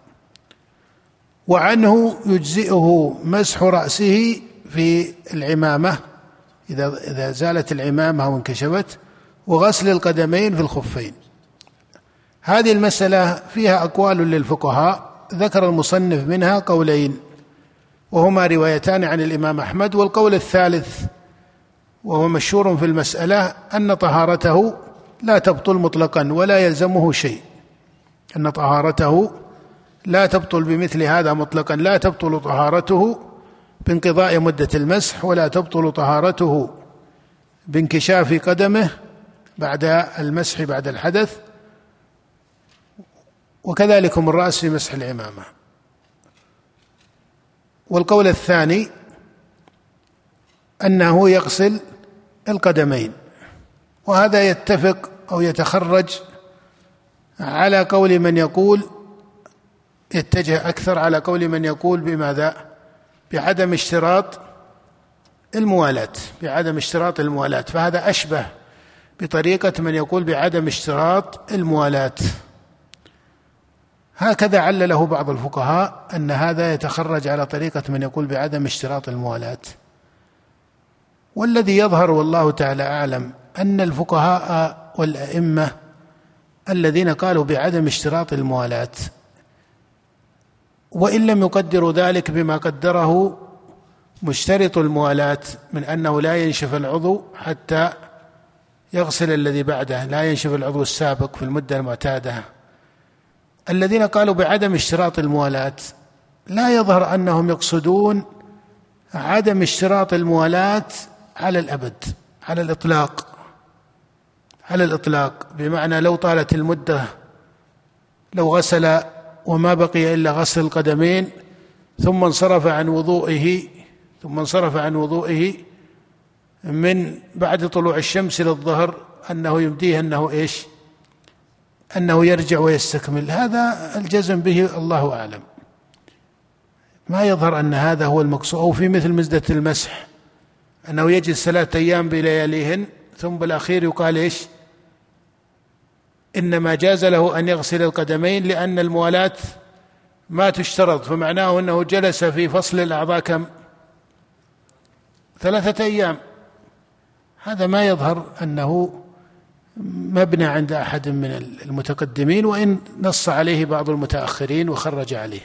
وعنه يجزئه مسح رأسه في العمامة إذا إذا زالت العمامة أو انكشفت وغسل القدمين في الخفين. هذه المسألة فيها أقوال للفقهاء ذكر المصنف منها قولين وهما روايتان عن الإمام أحمد والقول الثالث وهو مشهور في المسألة أن طهارته لا تبطل مطلقا ولا يلزمه شيء. أن طهارته لا تبطل بمثل هذا مطلقا لا تبطل طهارته بانقضاء مدة المسح ولا تبطل طهارته بانكشاف قدمه بعد المسح بعد الحدث. وكذلكم الرأس في مسح العمامة والقول الثاني أنه يغسل القدمين وهذا يتفق أو يتخرج على قول من يقول يتجه أكثر على قول من يقول بماذا؟ بعدم اشتراط الموالاة بعدم اشتراط الموالاة فهذا أشبه بطريقة من يقول بعدم اشتراط الموالاة هكذا علله بعض الفقهاء أن هذا يتخرج على طريقة من يقول بعدم اشتراط الموالاة والذي يظهر والله تعالى أعلم أن الفقهاء والأئمة الذين قالوا بعدم اشتراط الموالاة وإن لم يقدروا ذلك بما قدره مشترط الموالاه من أنه لا ينشف العضو حتى يغسل الذي بعده لا ينشف العضو السابق في المدة المعتادة. الذين قالوا بعدم اشتراط الموالاه لا يظهر أنهم يقصدون عدم اشتراط الموالاه على الأبد على الإطلاق على الإطلاق بمعنى لو طالت المدة لو غسل وما بقي إلا غسل القدمين ثم انصرف عن وضوئه ثم انصرف عن وضوئه من بعد طلوع الشمس إلى الظهر أنه يمديه أنه إيش؟ أنه يرجع ويستكمل. هذا الجزم به الله أعلم. ما يظهر أن هذا هو المقصود. أو في مثل مزدة المسح. أنه يجلس ثلاثة أيام بلياليهن ثم بالأخير يقال إيش؟ إنما جاز له أن يغسل القدمين لأن الموالاه ما تشترط. فمعناه أنه جلس في فصل الأعضاء كم؟ ثلاثة أيام. هذا ما يظهر أنه مبنى عند أحد من المتقدمين وإن نص عليه بعض المتأخرين وخرج عليه.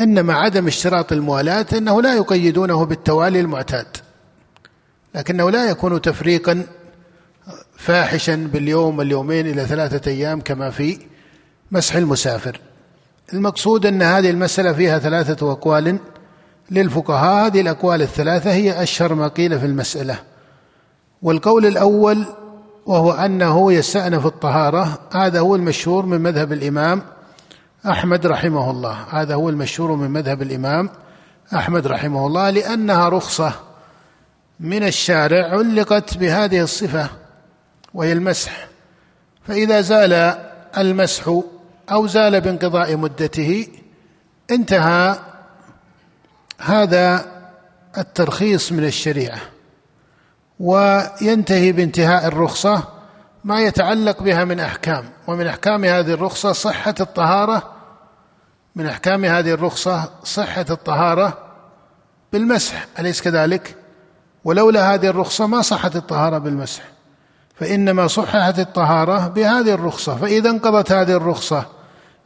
انما عدم اشتراط الموالاه إنه لا يقيدونه بالتوالي المعتاد لكنه لا يكون تفريقا فاحشا باليوم واليومين إلى ثلاثة أيام كما في مسح المسافر. المقصود أن هذه المسألة فيها ثلاثة أقوال للفقهاء هذه الأقوال الثلاثة هي أشهر ما قيل في المسألة. والقول الأول وهو أنه يستأنف الطهارة هذا هو المشهور من مذهب الإمام أحمد رحمه الله هذا هو المشهور من مذهب الإمام أحمد رحمه الله لأنها رخصة من الشارع علقت بهذه الصفة وهي المسح. فإذا زال المسح أو زال بانقضاء مدته انتهى هذا الترخيص من الشريعة. وينتهي بانتهاء الرخصة ما يتعلق بها من أحكام ومن أحكام هذه الرخصة صحة الطهارة من أحكام هذه الرخصة صحة الطهارة بالمسح أليس كذلك؟ ولولا هذه الرخصة ما صحت الطهارة بالمسح فإنما صححت الطهارة بهذه الرخصة فإذا انقضت هذه الرخصة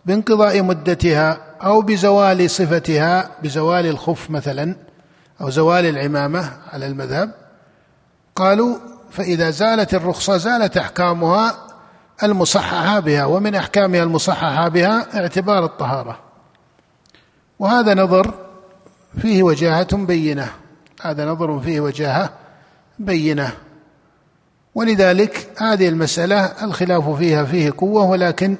بانقضاء مدتها أو بزوال صفتها بزوال الخف مثلا أو زوال العمامة على المذهب قالوا فإذا زالت الرخصة زالت أحكامها المصححة بها ومن أحكامها المصححة بها اعتبار الطهارة. وهذا نظر فيه وجاهة بينة. هذا نظر فيه وجاهة بينة. ولذلك هذه المسألة الخلاف فيها فيه قوة ولكن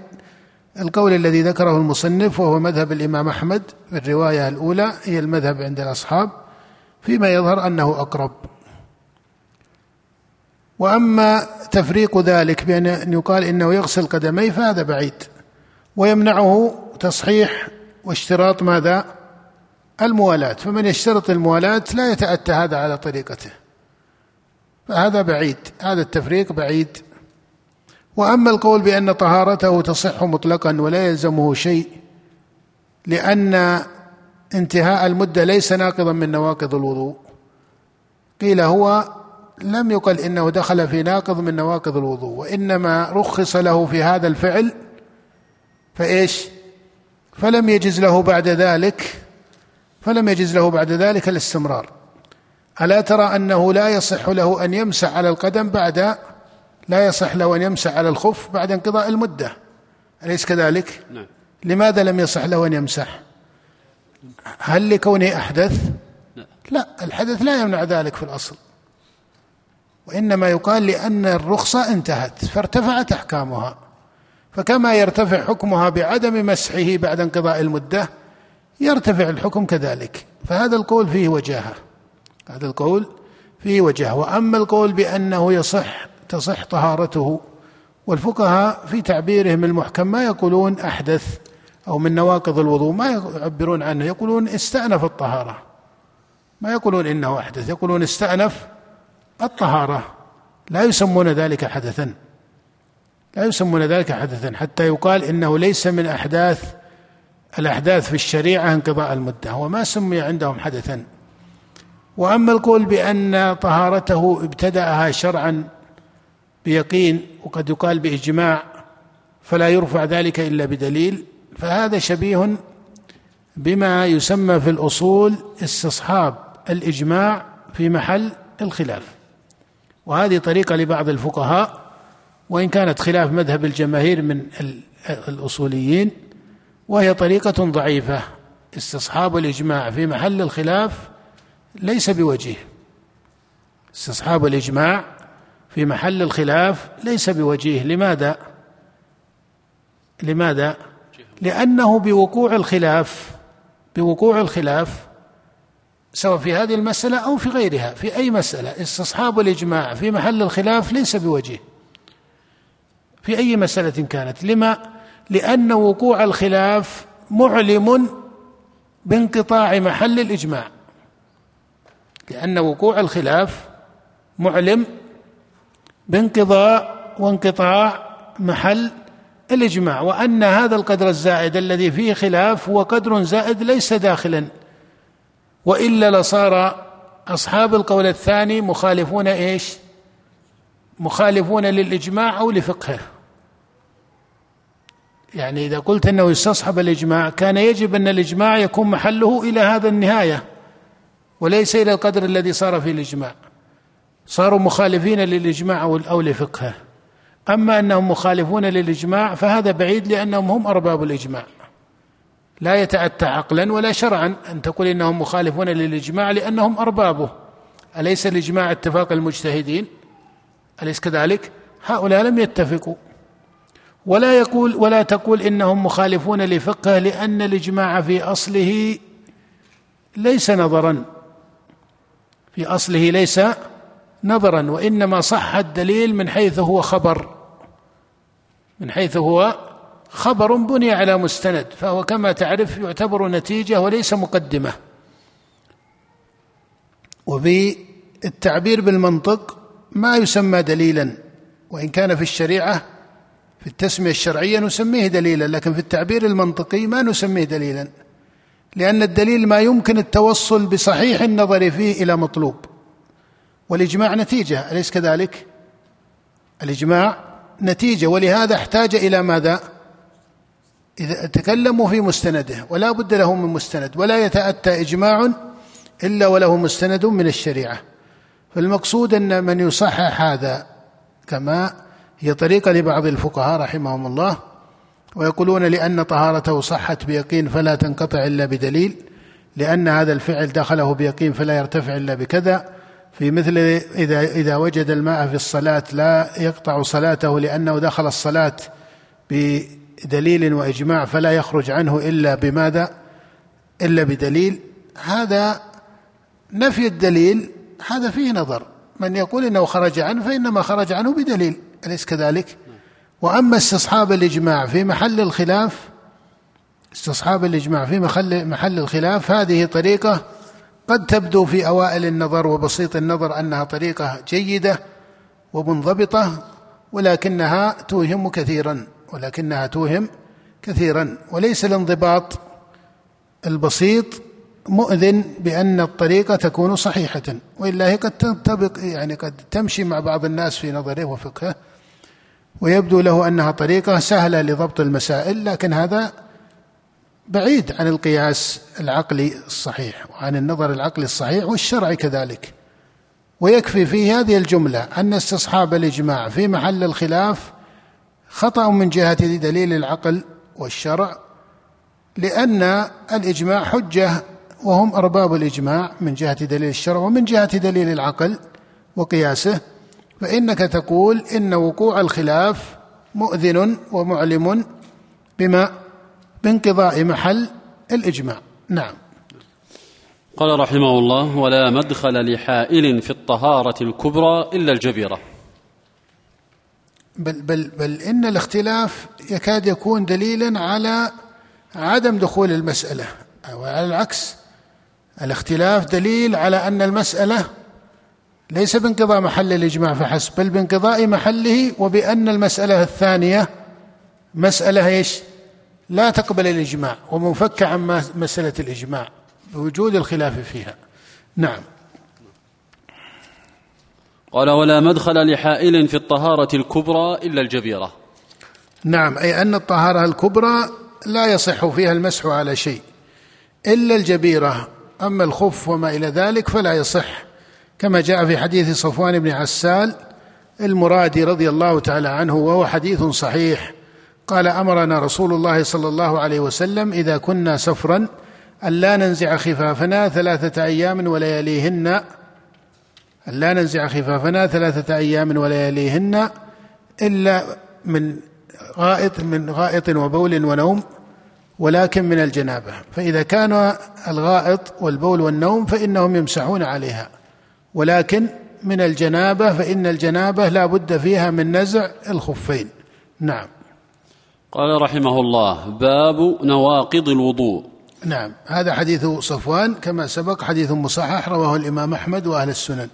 القول الذي ذكره المصنف وهو مذهب الإمام أحمد في الرواية الأولى هي المذهب عند الأصحاب فيما يظهر أنه أقرب. وأما تفريق ذلك بأن يقال إنه يغسل قدميه فهذا بعيد ويمنعه تصحيح واشتراط ماذا؟ الموالاة فمن يشترط الموالاة لا يتأتى هذا على طريقته. فهذا بعيد هذا التفريق بعيد. وأما القول بأن طهارته تصح مطلقا ولا يلزمه شيء لأن انتهاء المدة ليس ناقضا من نواقض الوضوء. قيل هو لم يقل إنه دخل في ناقض من نواقض الوضوء وإنما رخص له في هذا الفعل فإيش؟ فلم يجز له بعد ذلك فلم يجز له بعد ذلك الاستمرار. ألا ترى أنه لا يصح له أن يمسح على القدم بعد لا يصح له أن يمسح على الخف بعد انقضاء المدة؟ أليس كذلك؟ نعم. لماذا لم يصح له أن يمسح؟ هل لكونه أحدث؟ لا. لا الحدث لا يمنع ذلك في الأصل. وإنما يقال لأن الرخصه انتهت فارتفعت أحكامها. فكما يرتفع حكمها بعدم مسحه بعد انقضاء المدة يرتفع الحكم كذلك. فهذا القول فيه وجاهة. هذا القول فيه وجاهة. وأما القول بأنه يصح تصح طهارته والفقهاء في تعبيرهم المحكم ما يقولون أحدث أو من نواقض الوضوء ما يعبرون عنه. يقولون استأنف الطهارة. ما يقولون إنه أحدث يقولون استأنف الطهارة. لا يسمون ذلك حدثا. لا يسمون ذلك حدثا. حتى يقال إنه ليس من أحداث الأحداث في الشريعة انقضاء المدة. هو ما سمي عندهم حدثا. وأما القول بأن طهارته ابتدأها شرعا بيقين وقد يقال بإجماع فلا يرفع ذلك إلا بدليل فهذا شبيه بما يسمى في الأصول استصحاب الإجماع في محل الخلاف. وهذه طريقة لبعض الفقهاء وإن كانت خلاف مذهب الجماهير من الأصوليين وهي طريقة ضعيفة. استصحاب الإجماع في محل الخلاف ليس بوجيه. استصحاب الإجماع في محل الخلاف ليس بوجيه. لماذا؟ لماذا؟ لأنه بوقوع الخلاف بوقوع الخلاف سواء في هذه المسألة أو في غيرها في أي مسألة استصحاب الإجماع في محل الخلاف ليس بوجيه في أي مسألة كانت لما؟ لأن وقوع الخلاف معلم بانقطاع محل الإجماع. لأن وقوع الخلاف معلم بانقضاء وانقطاع محل الإجماع. وأن هذا القدر الزائد الذي فيه خلاف هو قدر زائد ليس داخلا. وإلا لصار أصحاب القول الثاني مخالفون إيش؟ مخالفون للإجماع أو لفقهه. يعني إذا قلت أنه يستصحب الإجماع كان يجب أن الإجماع يكون محله إلى هذا النهاية وليس إلى القدر الذي صار فيه الإجماع. صاروا مخالفين للإجماع أو لفقهه. أما أنهم مخالفون للإجماع فهذا بعيد لأنهم هم أرباب الإجماع. لا يتأتى عقلا ولا شرعا. أن تقول إنهم مخالفون للإجماع لأنهم أربابه. أليس الإجماع اتفاق المجتهدين؟ أليس كذلك؟ هؤلاء لم يتفقوا. ولا يقول ولا تقول إنهم مخالفون لفقه لأن الإجماع في أصله ليس نظرا. في أصله ليس نظرا وإنما صح الدليل من حيث هو خبر من حيث هو خبر بني على مستند فهو كما تعرف يعتبر نتيجة وليس مقدمة وبالتعبير بالمنطق ما يسمى دليلا وإن كان في الشريعة في التسمية الشرعية نسميه دليلا لكن في التعبير المنطقي ما نسميه دليلا لأن الدليل ما يمكن التوصل بصحيح النظر فيه إلى مطلوب والإجماع نتيجة أليس كذلك؟ الإجماع نتيجة ولهذا احتاج إلى ماذا؟ إذا تكلموا في مستنده ولا بد له من مستند ولا يتأتى إجماع إلا وله مستند من الشريعة. فالمقصود أن من يصحح هذا كما هي طريقة لبعض الفقهاء رحمهم الله ويقولون لأن طهارته صحت بيقين فلا تنقطع إلا بدليل لأن هذا الفعل دخله بيقين فلا يرتفع إلا بكذا. في مثل إذا إذا وجد الماء في الصلاة لا يقطع صلاته لأنه دخل الصلاة بدليل وإجماع فلا يخرج عنه إلا بماذا؟ إلا بدليل هذا نفي الدليل هذا فيه نظر من يقول إنه خرج عنه فإنما خرج عنه بدليل أليس كذلك؟ وأما استصحاب الإجماع في محل الخلاف استصحاب الإجماع في محل محل الخلاف هذه طريقة قد تبدو في أوائل النظر وبسيط النظر أنها طريقة جيدة ومنضبطة ولكنها توهم كثيرا ولكنها توهم كثيرا وليس الانضباط البسيط مؤذن بأن الطريقة تكون صحيحة وإلا هي قد تنطبق يعني قد تمشي مع بعض الناس في نظره وفقهه ويبدو له أنها طريقة سهلة لضبط المسائل لكن هذا بعيد عن القياس العقلي الصحيح وعن النظر العقلي الصحيح والشرعي كذلك. ويكفي في هذه الجملة أن استصحاب الإجماع في محل الخلاف خطأ من جهة دليل العقل والشرع لأن الإجماع حجة وهم أرباب الإجماع من جهة دليل الشرع ومن جهة دليل العقل وقياسه فإنك تقول إن وقوع الخلاف مؤذن ومعلم بما بانقضاء محل الإجماع. نعم. قال رحمه الله ولا مدخل لحائل في الطهارة الكبرى إلا الجبيرة. بل, بل, بل إن الاختلاف يكاد يكون دليلا على عدم دخول المسألة أو على العكس الاختلاف دليل على أن المسألة ليس بانقضاء محل الإجماع فحسب بل بانقضاء محله وبأن المسألة الثانية مسألة إيش؟ لا تقبل الإجماع ومنفكه عن مسألة الإجماع بوجود الخلاف فيها. نعم. قال ولا مدخل لحائل في الطهارة الكبرى إلا الجبيرة. نعم أي أن الطهارة الكبرى لا يصح فيها المسح على شيء إلا الجبيرة أما الخف وما إلى ذلك فلا يصح كما جاء في حديث صفوان بن عسال المرادي رضي الله تعالى عنه وهو حديث صحيح قال أمرنا رسول الله صلى الله عليه وسلم إذا كنا سفرا الا ننزع خفافنا ثلاثة أيام ولياليهن الا ننزع خفافنا ثلاثة أيام ولياليهن إلا من غائط من غائط وبول ونوم ولكن من الجنابة. فإذا كان الغائط والبول والنوم فإنهم يمسحون عليها ولكن من الجنابة فإن الجنابة لا بد فيها من نزع الخفين. نعم. قال رحمه الله باب نواقض الوضوء. نعم. هذا حديث صفوان كما سبق حديث مصحح رواه الإمام أحمد وأهل السنن.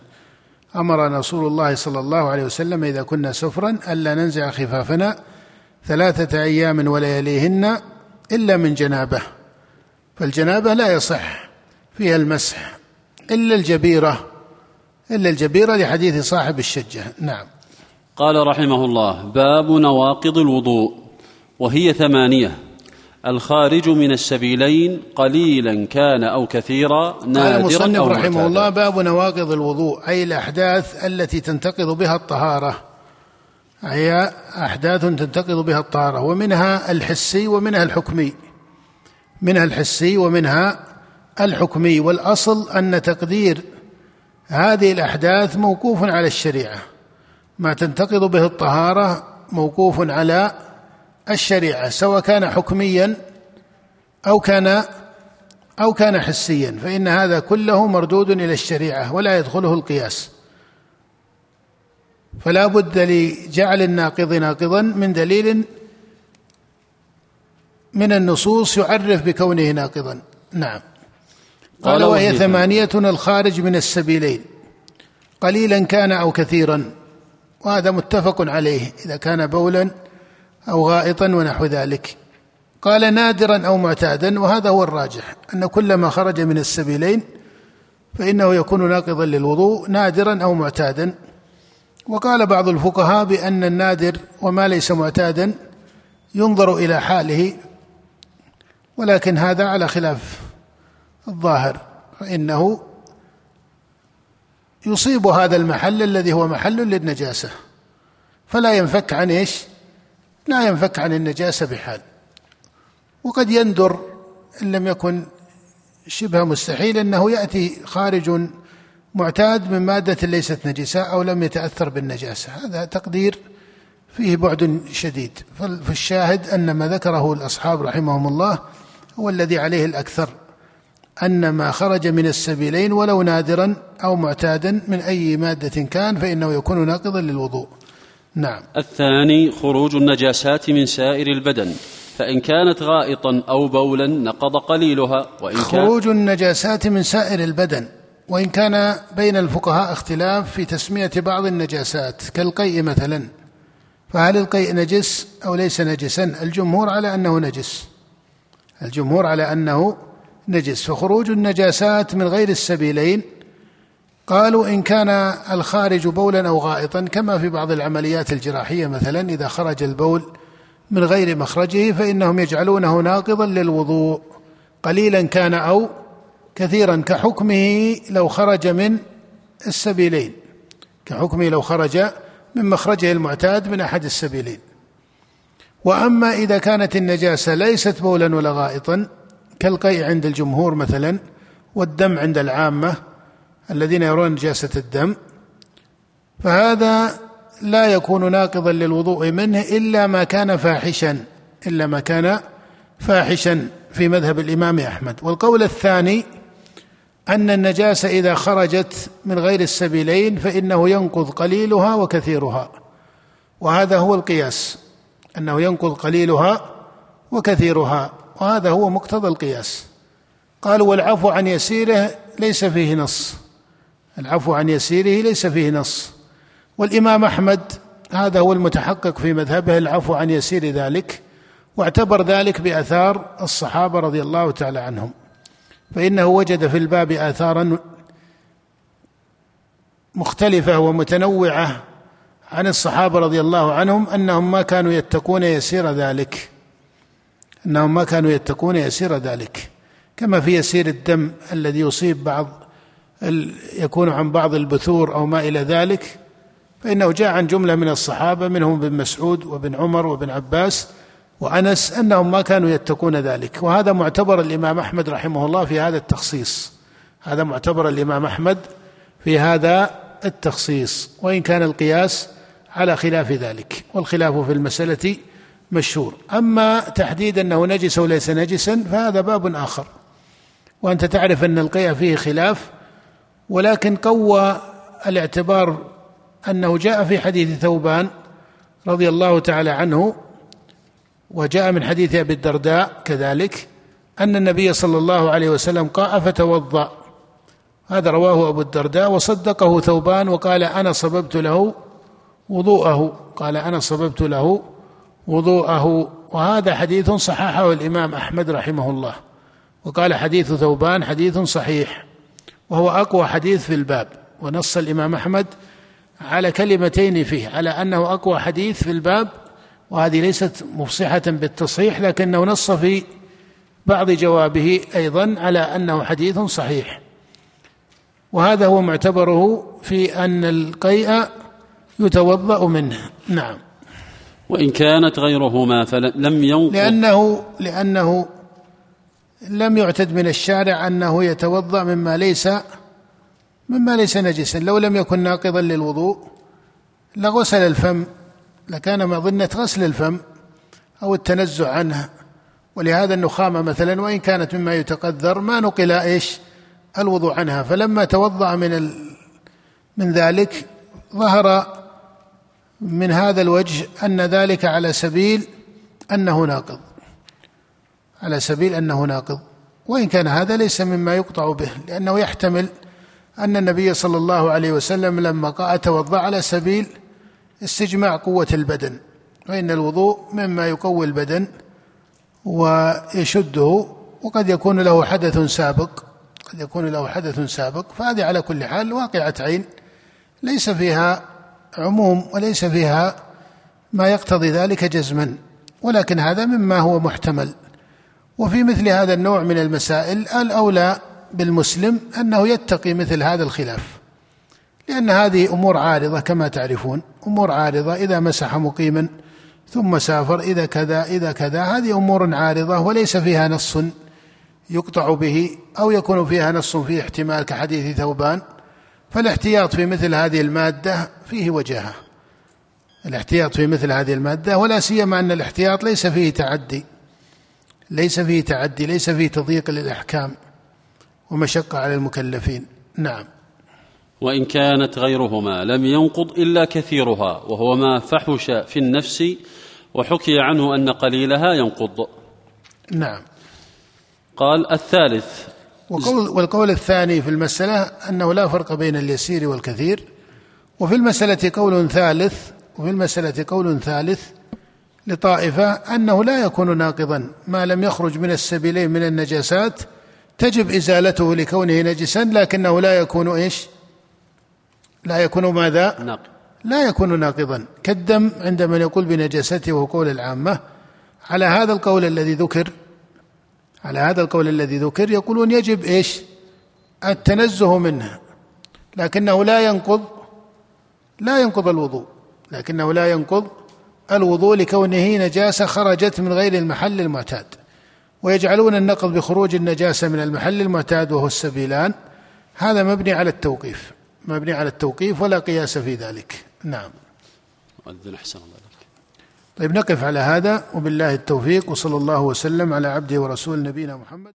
أمرنا رسول الله صلى الله عليه وسلم إذا كنا سفرا الا ننزع خفافنا ثلاثة أيام ولياليهن إلا من جنابة. فالجنابة لا يصح فيها المسح إلا الجبيرة إلا الجبيرة لحديث صاحب الشجة. نعم. قال رحمه الله باب نواقض الوضوء وهي ثمانية. الخارج من السبيلين قليلا كان أو كثيرا نادرا قال المصنف أو رحمه الله باب نواقض الوضوء أي الأحداث التي تنتقض بها الطهارة. هي أحداث تنتقض بها الطهارة ومنها الحسي ومنها الحكمي. منها الحسي ومنها الحكمي والأصل أن تقدير هذه الأحداث موقوف على الشريعة. ما تنتقض به الطهارة موقوف على الشريعة سواء كان حكميا أو كان أو كان حسيا فإن هذا كله مردود إلى الشريعة ولا يدخله القياس. فلا بد لجعل الناقض ناقضا من دليل من النصوص يعرف بكونه ناقضا. نعم. قال وهي ثمانية الخارج من السبيلين. قليلا كان أو كثيرا وهذا متفق عليه. إذا كان بولا أو غائطا ونحو ذلك. قال نادرا أو معتادا وهذا هو الراجح أن كل ما خرج من السبيلين فإنه يكون ناقضا للوضوء نادرا أو معتادا. وقال بعض الفقهاء بأن النادر وما ليس معتادا ينظر إلى حاله ولكن هذا على خلاف الظاهر. فإنه يصيب هذا المحل الذي هو محل للنجاسة فلا ينفك عن إيش؟ لا ينفك عن النجاسة بحال. وقد يندر إن لم يكن شبه مستحيل أنه يأتي خارج معتاد من مادة ليست نجسة أو لم يتأثر بالنجاسة. هذا تقدير فيه بعد شديد. فالشاهد أن ما ذكره الأصحاب رحمهم الله هو الذي عليه الأكثر أن ما خرج من السبيلين ولو نادرا أو معتادا من أي مادة كان فإنه يكون ناقضا للوضوء. نعم. الثاني خروج النجاسات من سائر البدن. فإن كانت غائطا أو بولا نقض قليلها وإن خروج النجاسات من سائر البدن. وإن كان بين الفقهاء اختلاف في تسمية بعض النجاسات كالقيء مثلا. فهل القيء نجس أو ليس نجسا؟ الجمهور على أنه نجس. الجمهور على أنه نجس. فخروج النجاسات من غير السبيلين قالوا إن كان الخارج بولا أو غائطا كما في بعض العمليات الجراحية مثلا إذا خرج البول من غير مخرجه فإنهم يجعلونه ناقضا للوضوء. قليلا كان أو كثيرا كحكمه لو خرج من السبيلين. كحكمه لو خرج من مخرجه المعتاد من أحد السبيلين. وأما إذا كانت النجاسة ليست بولا ولا غائطا كالقيء عند الجمهور مثلا والدم عند العامة الذين يرون نجاسة الدم فهذا لا يكون ناقضا للوضوء منه إلا ما كان فاحشا إلا ما كان فاحشا في مذهب الإمام أحمد. والقول الثاني أن النجاسة إذا خرجت من غير السبيلين فإنه ينقض قليلها وكثيرها وهذا هو القياس أنه ينقض قليلها وكثيرها وهذا هو مقتضى القياس. قالوا والعفو عن يسيره ليس فيه نص. العفو عن يسيره ليس فيه نص. والإمام أحمد هذا هو المتحقق في مذهبه العفو عن يسير ذلك واعتبر ذلك بآثار الصحابة رضي الله تعالى عنهم. فإنه وجد في الباب آثارا مختلفة ومتنوعة عن الصحابة رضي الله عنهم أنهم ما كانوا يتقون يسير ذلك. أنهم ما كانوا يتقون يسير ذلك. كما في يسير الدم الذي يصيب بعض يكون عن بعض البثور أو ما إلى ذلك فإنه جاء عن جملة من الصحابة منهم ابن مسعود وابن عمر وابن عباس وأنس أنهم ما كانوا يتقون ذلك. وهذا معتبر الإمام أحمد رحمه الله في هذا التخصيص. هذا معتبر الإمام أحمد في هذا التخصيص. وإن كان القياس على خلاف ذلك والخلاف في المسألة مشهور. أما تحديد أنه نجس أو ليس نجسا فهذا باب آخر. وأنت تعرف أن القيا فيه خلاف ولكن قوى الاعتبار أنه جاء في حديث ثوبان رضي الله تعالى عنه وجاء من حديث أبي الدرداء كذلك أن النبي صلى الله عليه وسلم قاء فتوضأ. هذا رواه أبو الدرداء وصدقه ثوبان وقال أنا صببت له وضوءه قال أنا صببت له وضوءه. وهذا حديث صححه الإمام أحمد رحمه الله وقال حديث ثوبان حديث صحيح. وهو أقوى حديث في الباب ونص الإمام أحمد على كلمتين فيه على أنه أقوى حديث في الباب وهذه ليست مفصحة بالتصحيح لكنه نص في بعض جوابه أيضا على أنه حديث صحيح. وهذا هو معتبره في أن القيء يتوضأ منه. نعم. وإن كانت غيرهما فلم ينقض. لأنه لأنه لم يعتد من الشارع أنه يتوضأ مما ليس مما ليس نجسا. لو لم يكن ناقضا للوضوء لغسل الفم لكان مظنة غسل الفم أو التنزع عنه. ولهذا النخامة مثلا وإن كانت مما يتقذر ما نقل إيش؟ الوضوء عنها. فلما توضأ من ال من ذلك ظهر من هذا الوجه أن ذلك على سبيل أنه ناقض. على سبيل أنه ناقض. وإن كان هذا ليس مما يقطع به لأنه يحتمل أن النبي صلى الله عليه وسلم لما قال توضأ على سبيل استجماع قوة البدن. فإن الوضوء مما يقوي البدن ويشده وقد يكون له حدث سابق. قد يكون له حدث سابق فهذه على كل حال واقعة عين. ليس فيها عموم وليس فيها ما يقتضي ذلك جزما. ولكن هذا مما هو محتمل. وفي مثل هذا النوع من المسائل الأولى بالمسلم أنه يتقي مثل هذا الخلاف لأن هذه أمور عارضة كما تعرفون أمور عارضة إذا مسح مقيما ثم سافر إذا كذا إذا كذا هذه أمور عارضة وليس فيها نص يقطع به أو يكون فيها نص فيه احتمال كحديث ثوبان فالاحتياط في مثل هذه المادة فيه وجاهة. الاحتياط في مثل هذه المادة ولا سيما أن الاحتياط ليس فيه تعدي. ليس فيه تعدي ليس فيه تضييق للأحكام ومشقة على المكلفين. نعم. وإن كانت غيرهما لم ينقض إلا كثيرها وهو ما فحش في النفس وحكي عنه أن قليلها ينقض. نعم. قال الثالث. وقول والقول الثاني في المسألة أنه لا فرق بين اليسير والكثير وفي المسألة قول ثالث وفي المسألة قول ثالث لطائفة أنه لا يكون ناقضا. ما لم يخرج من السبيلين من النجاسات تجب إزالته لكونه نجسا لكنه لا يكون إيش؟ لا يكون ماذا؟ ناقض. لا يكون ناقضا. كالدم عند من يقول بنجاسته وهو قول العامة. على هذا القول الذي ذكر على هذا القول الذي ذكر يقولون يجب إيش؟ التنزه منه. لكنه لا ينقض لا ينقض الوضوء. لكنه لا ينقض الوضوء لكونه نجاسة خرجت من غير المحل المعتاد. ويجعلون النقض بخروج النجاسة من المحل المعتاد وهو السبيلان. هذا مبني على التوقيف مبني على التوقيف ولا قياس في ذلك. نعم. أحسن الله طيب نقف على هذا. وبالله التوفيق وصلى الله وسلم على عبده ورسول نبينا محمد.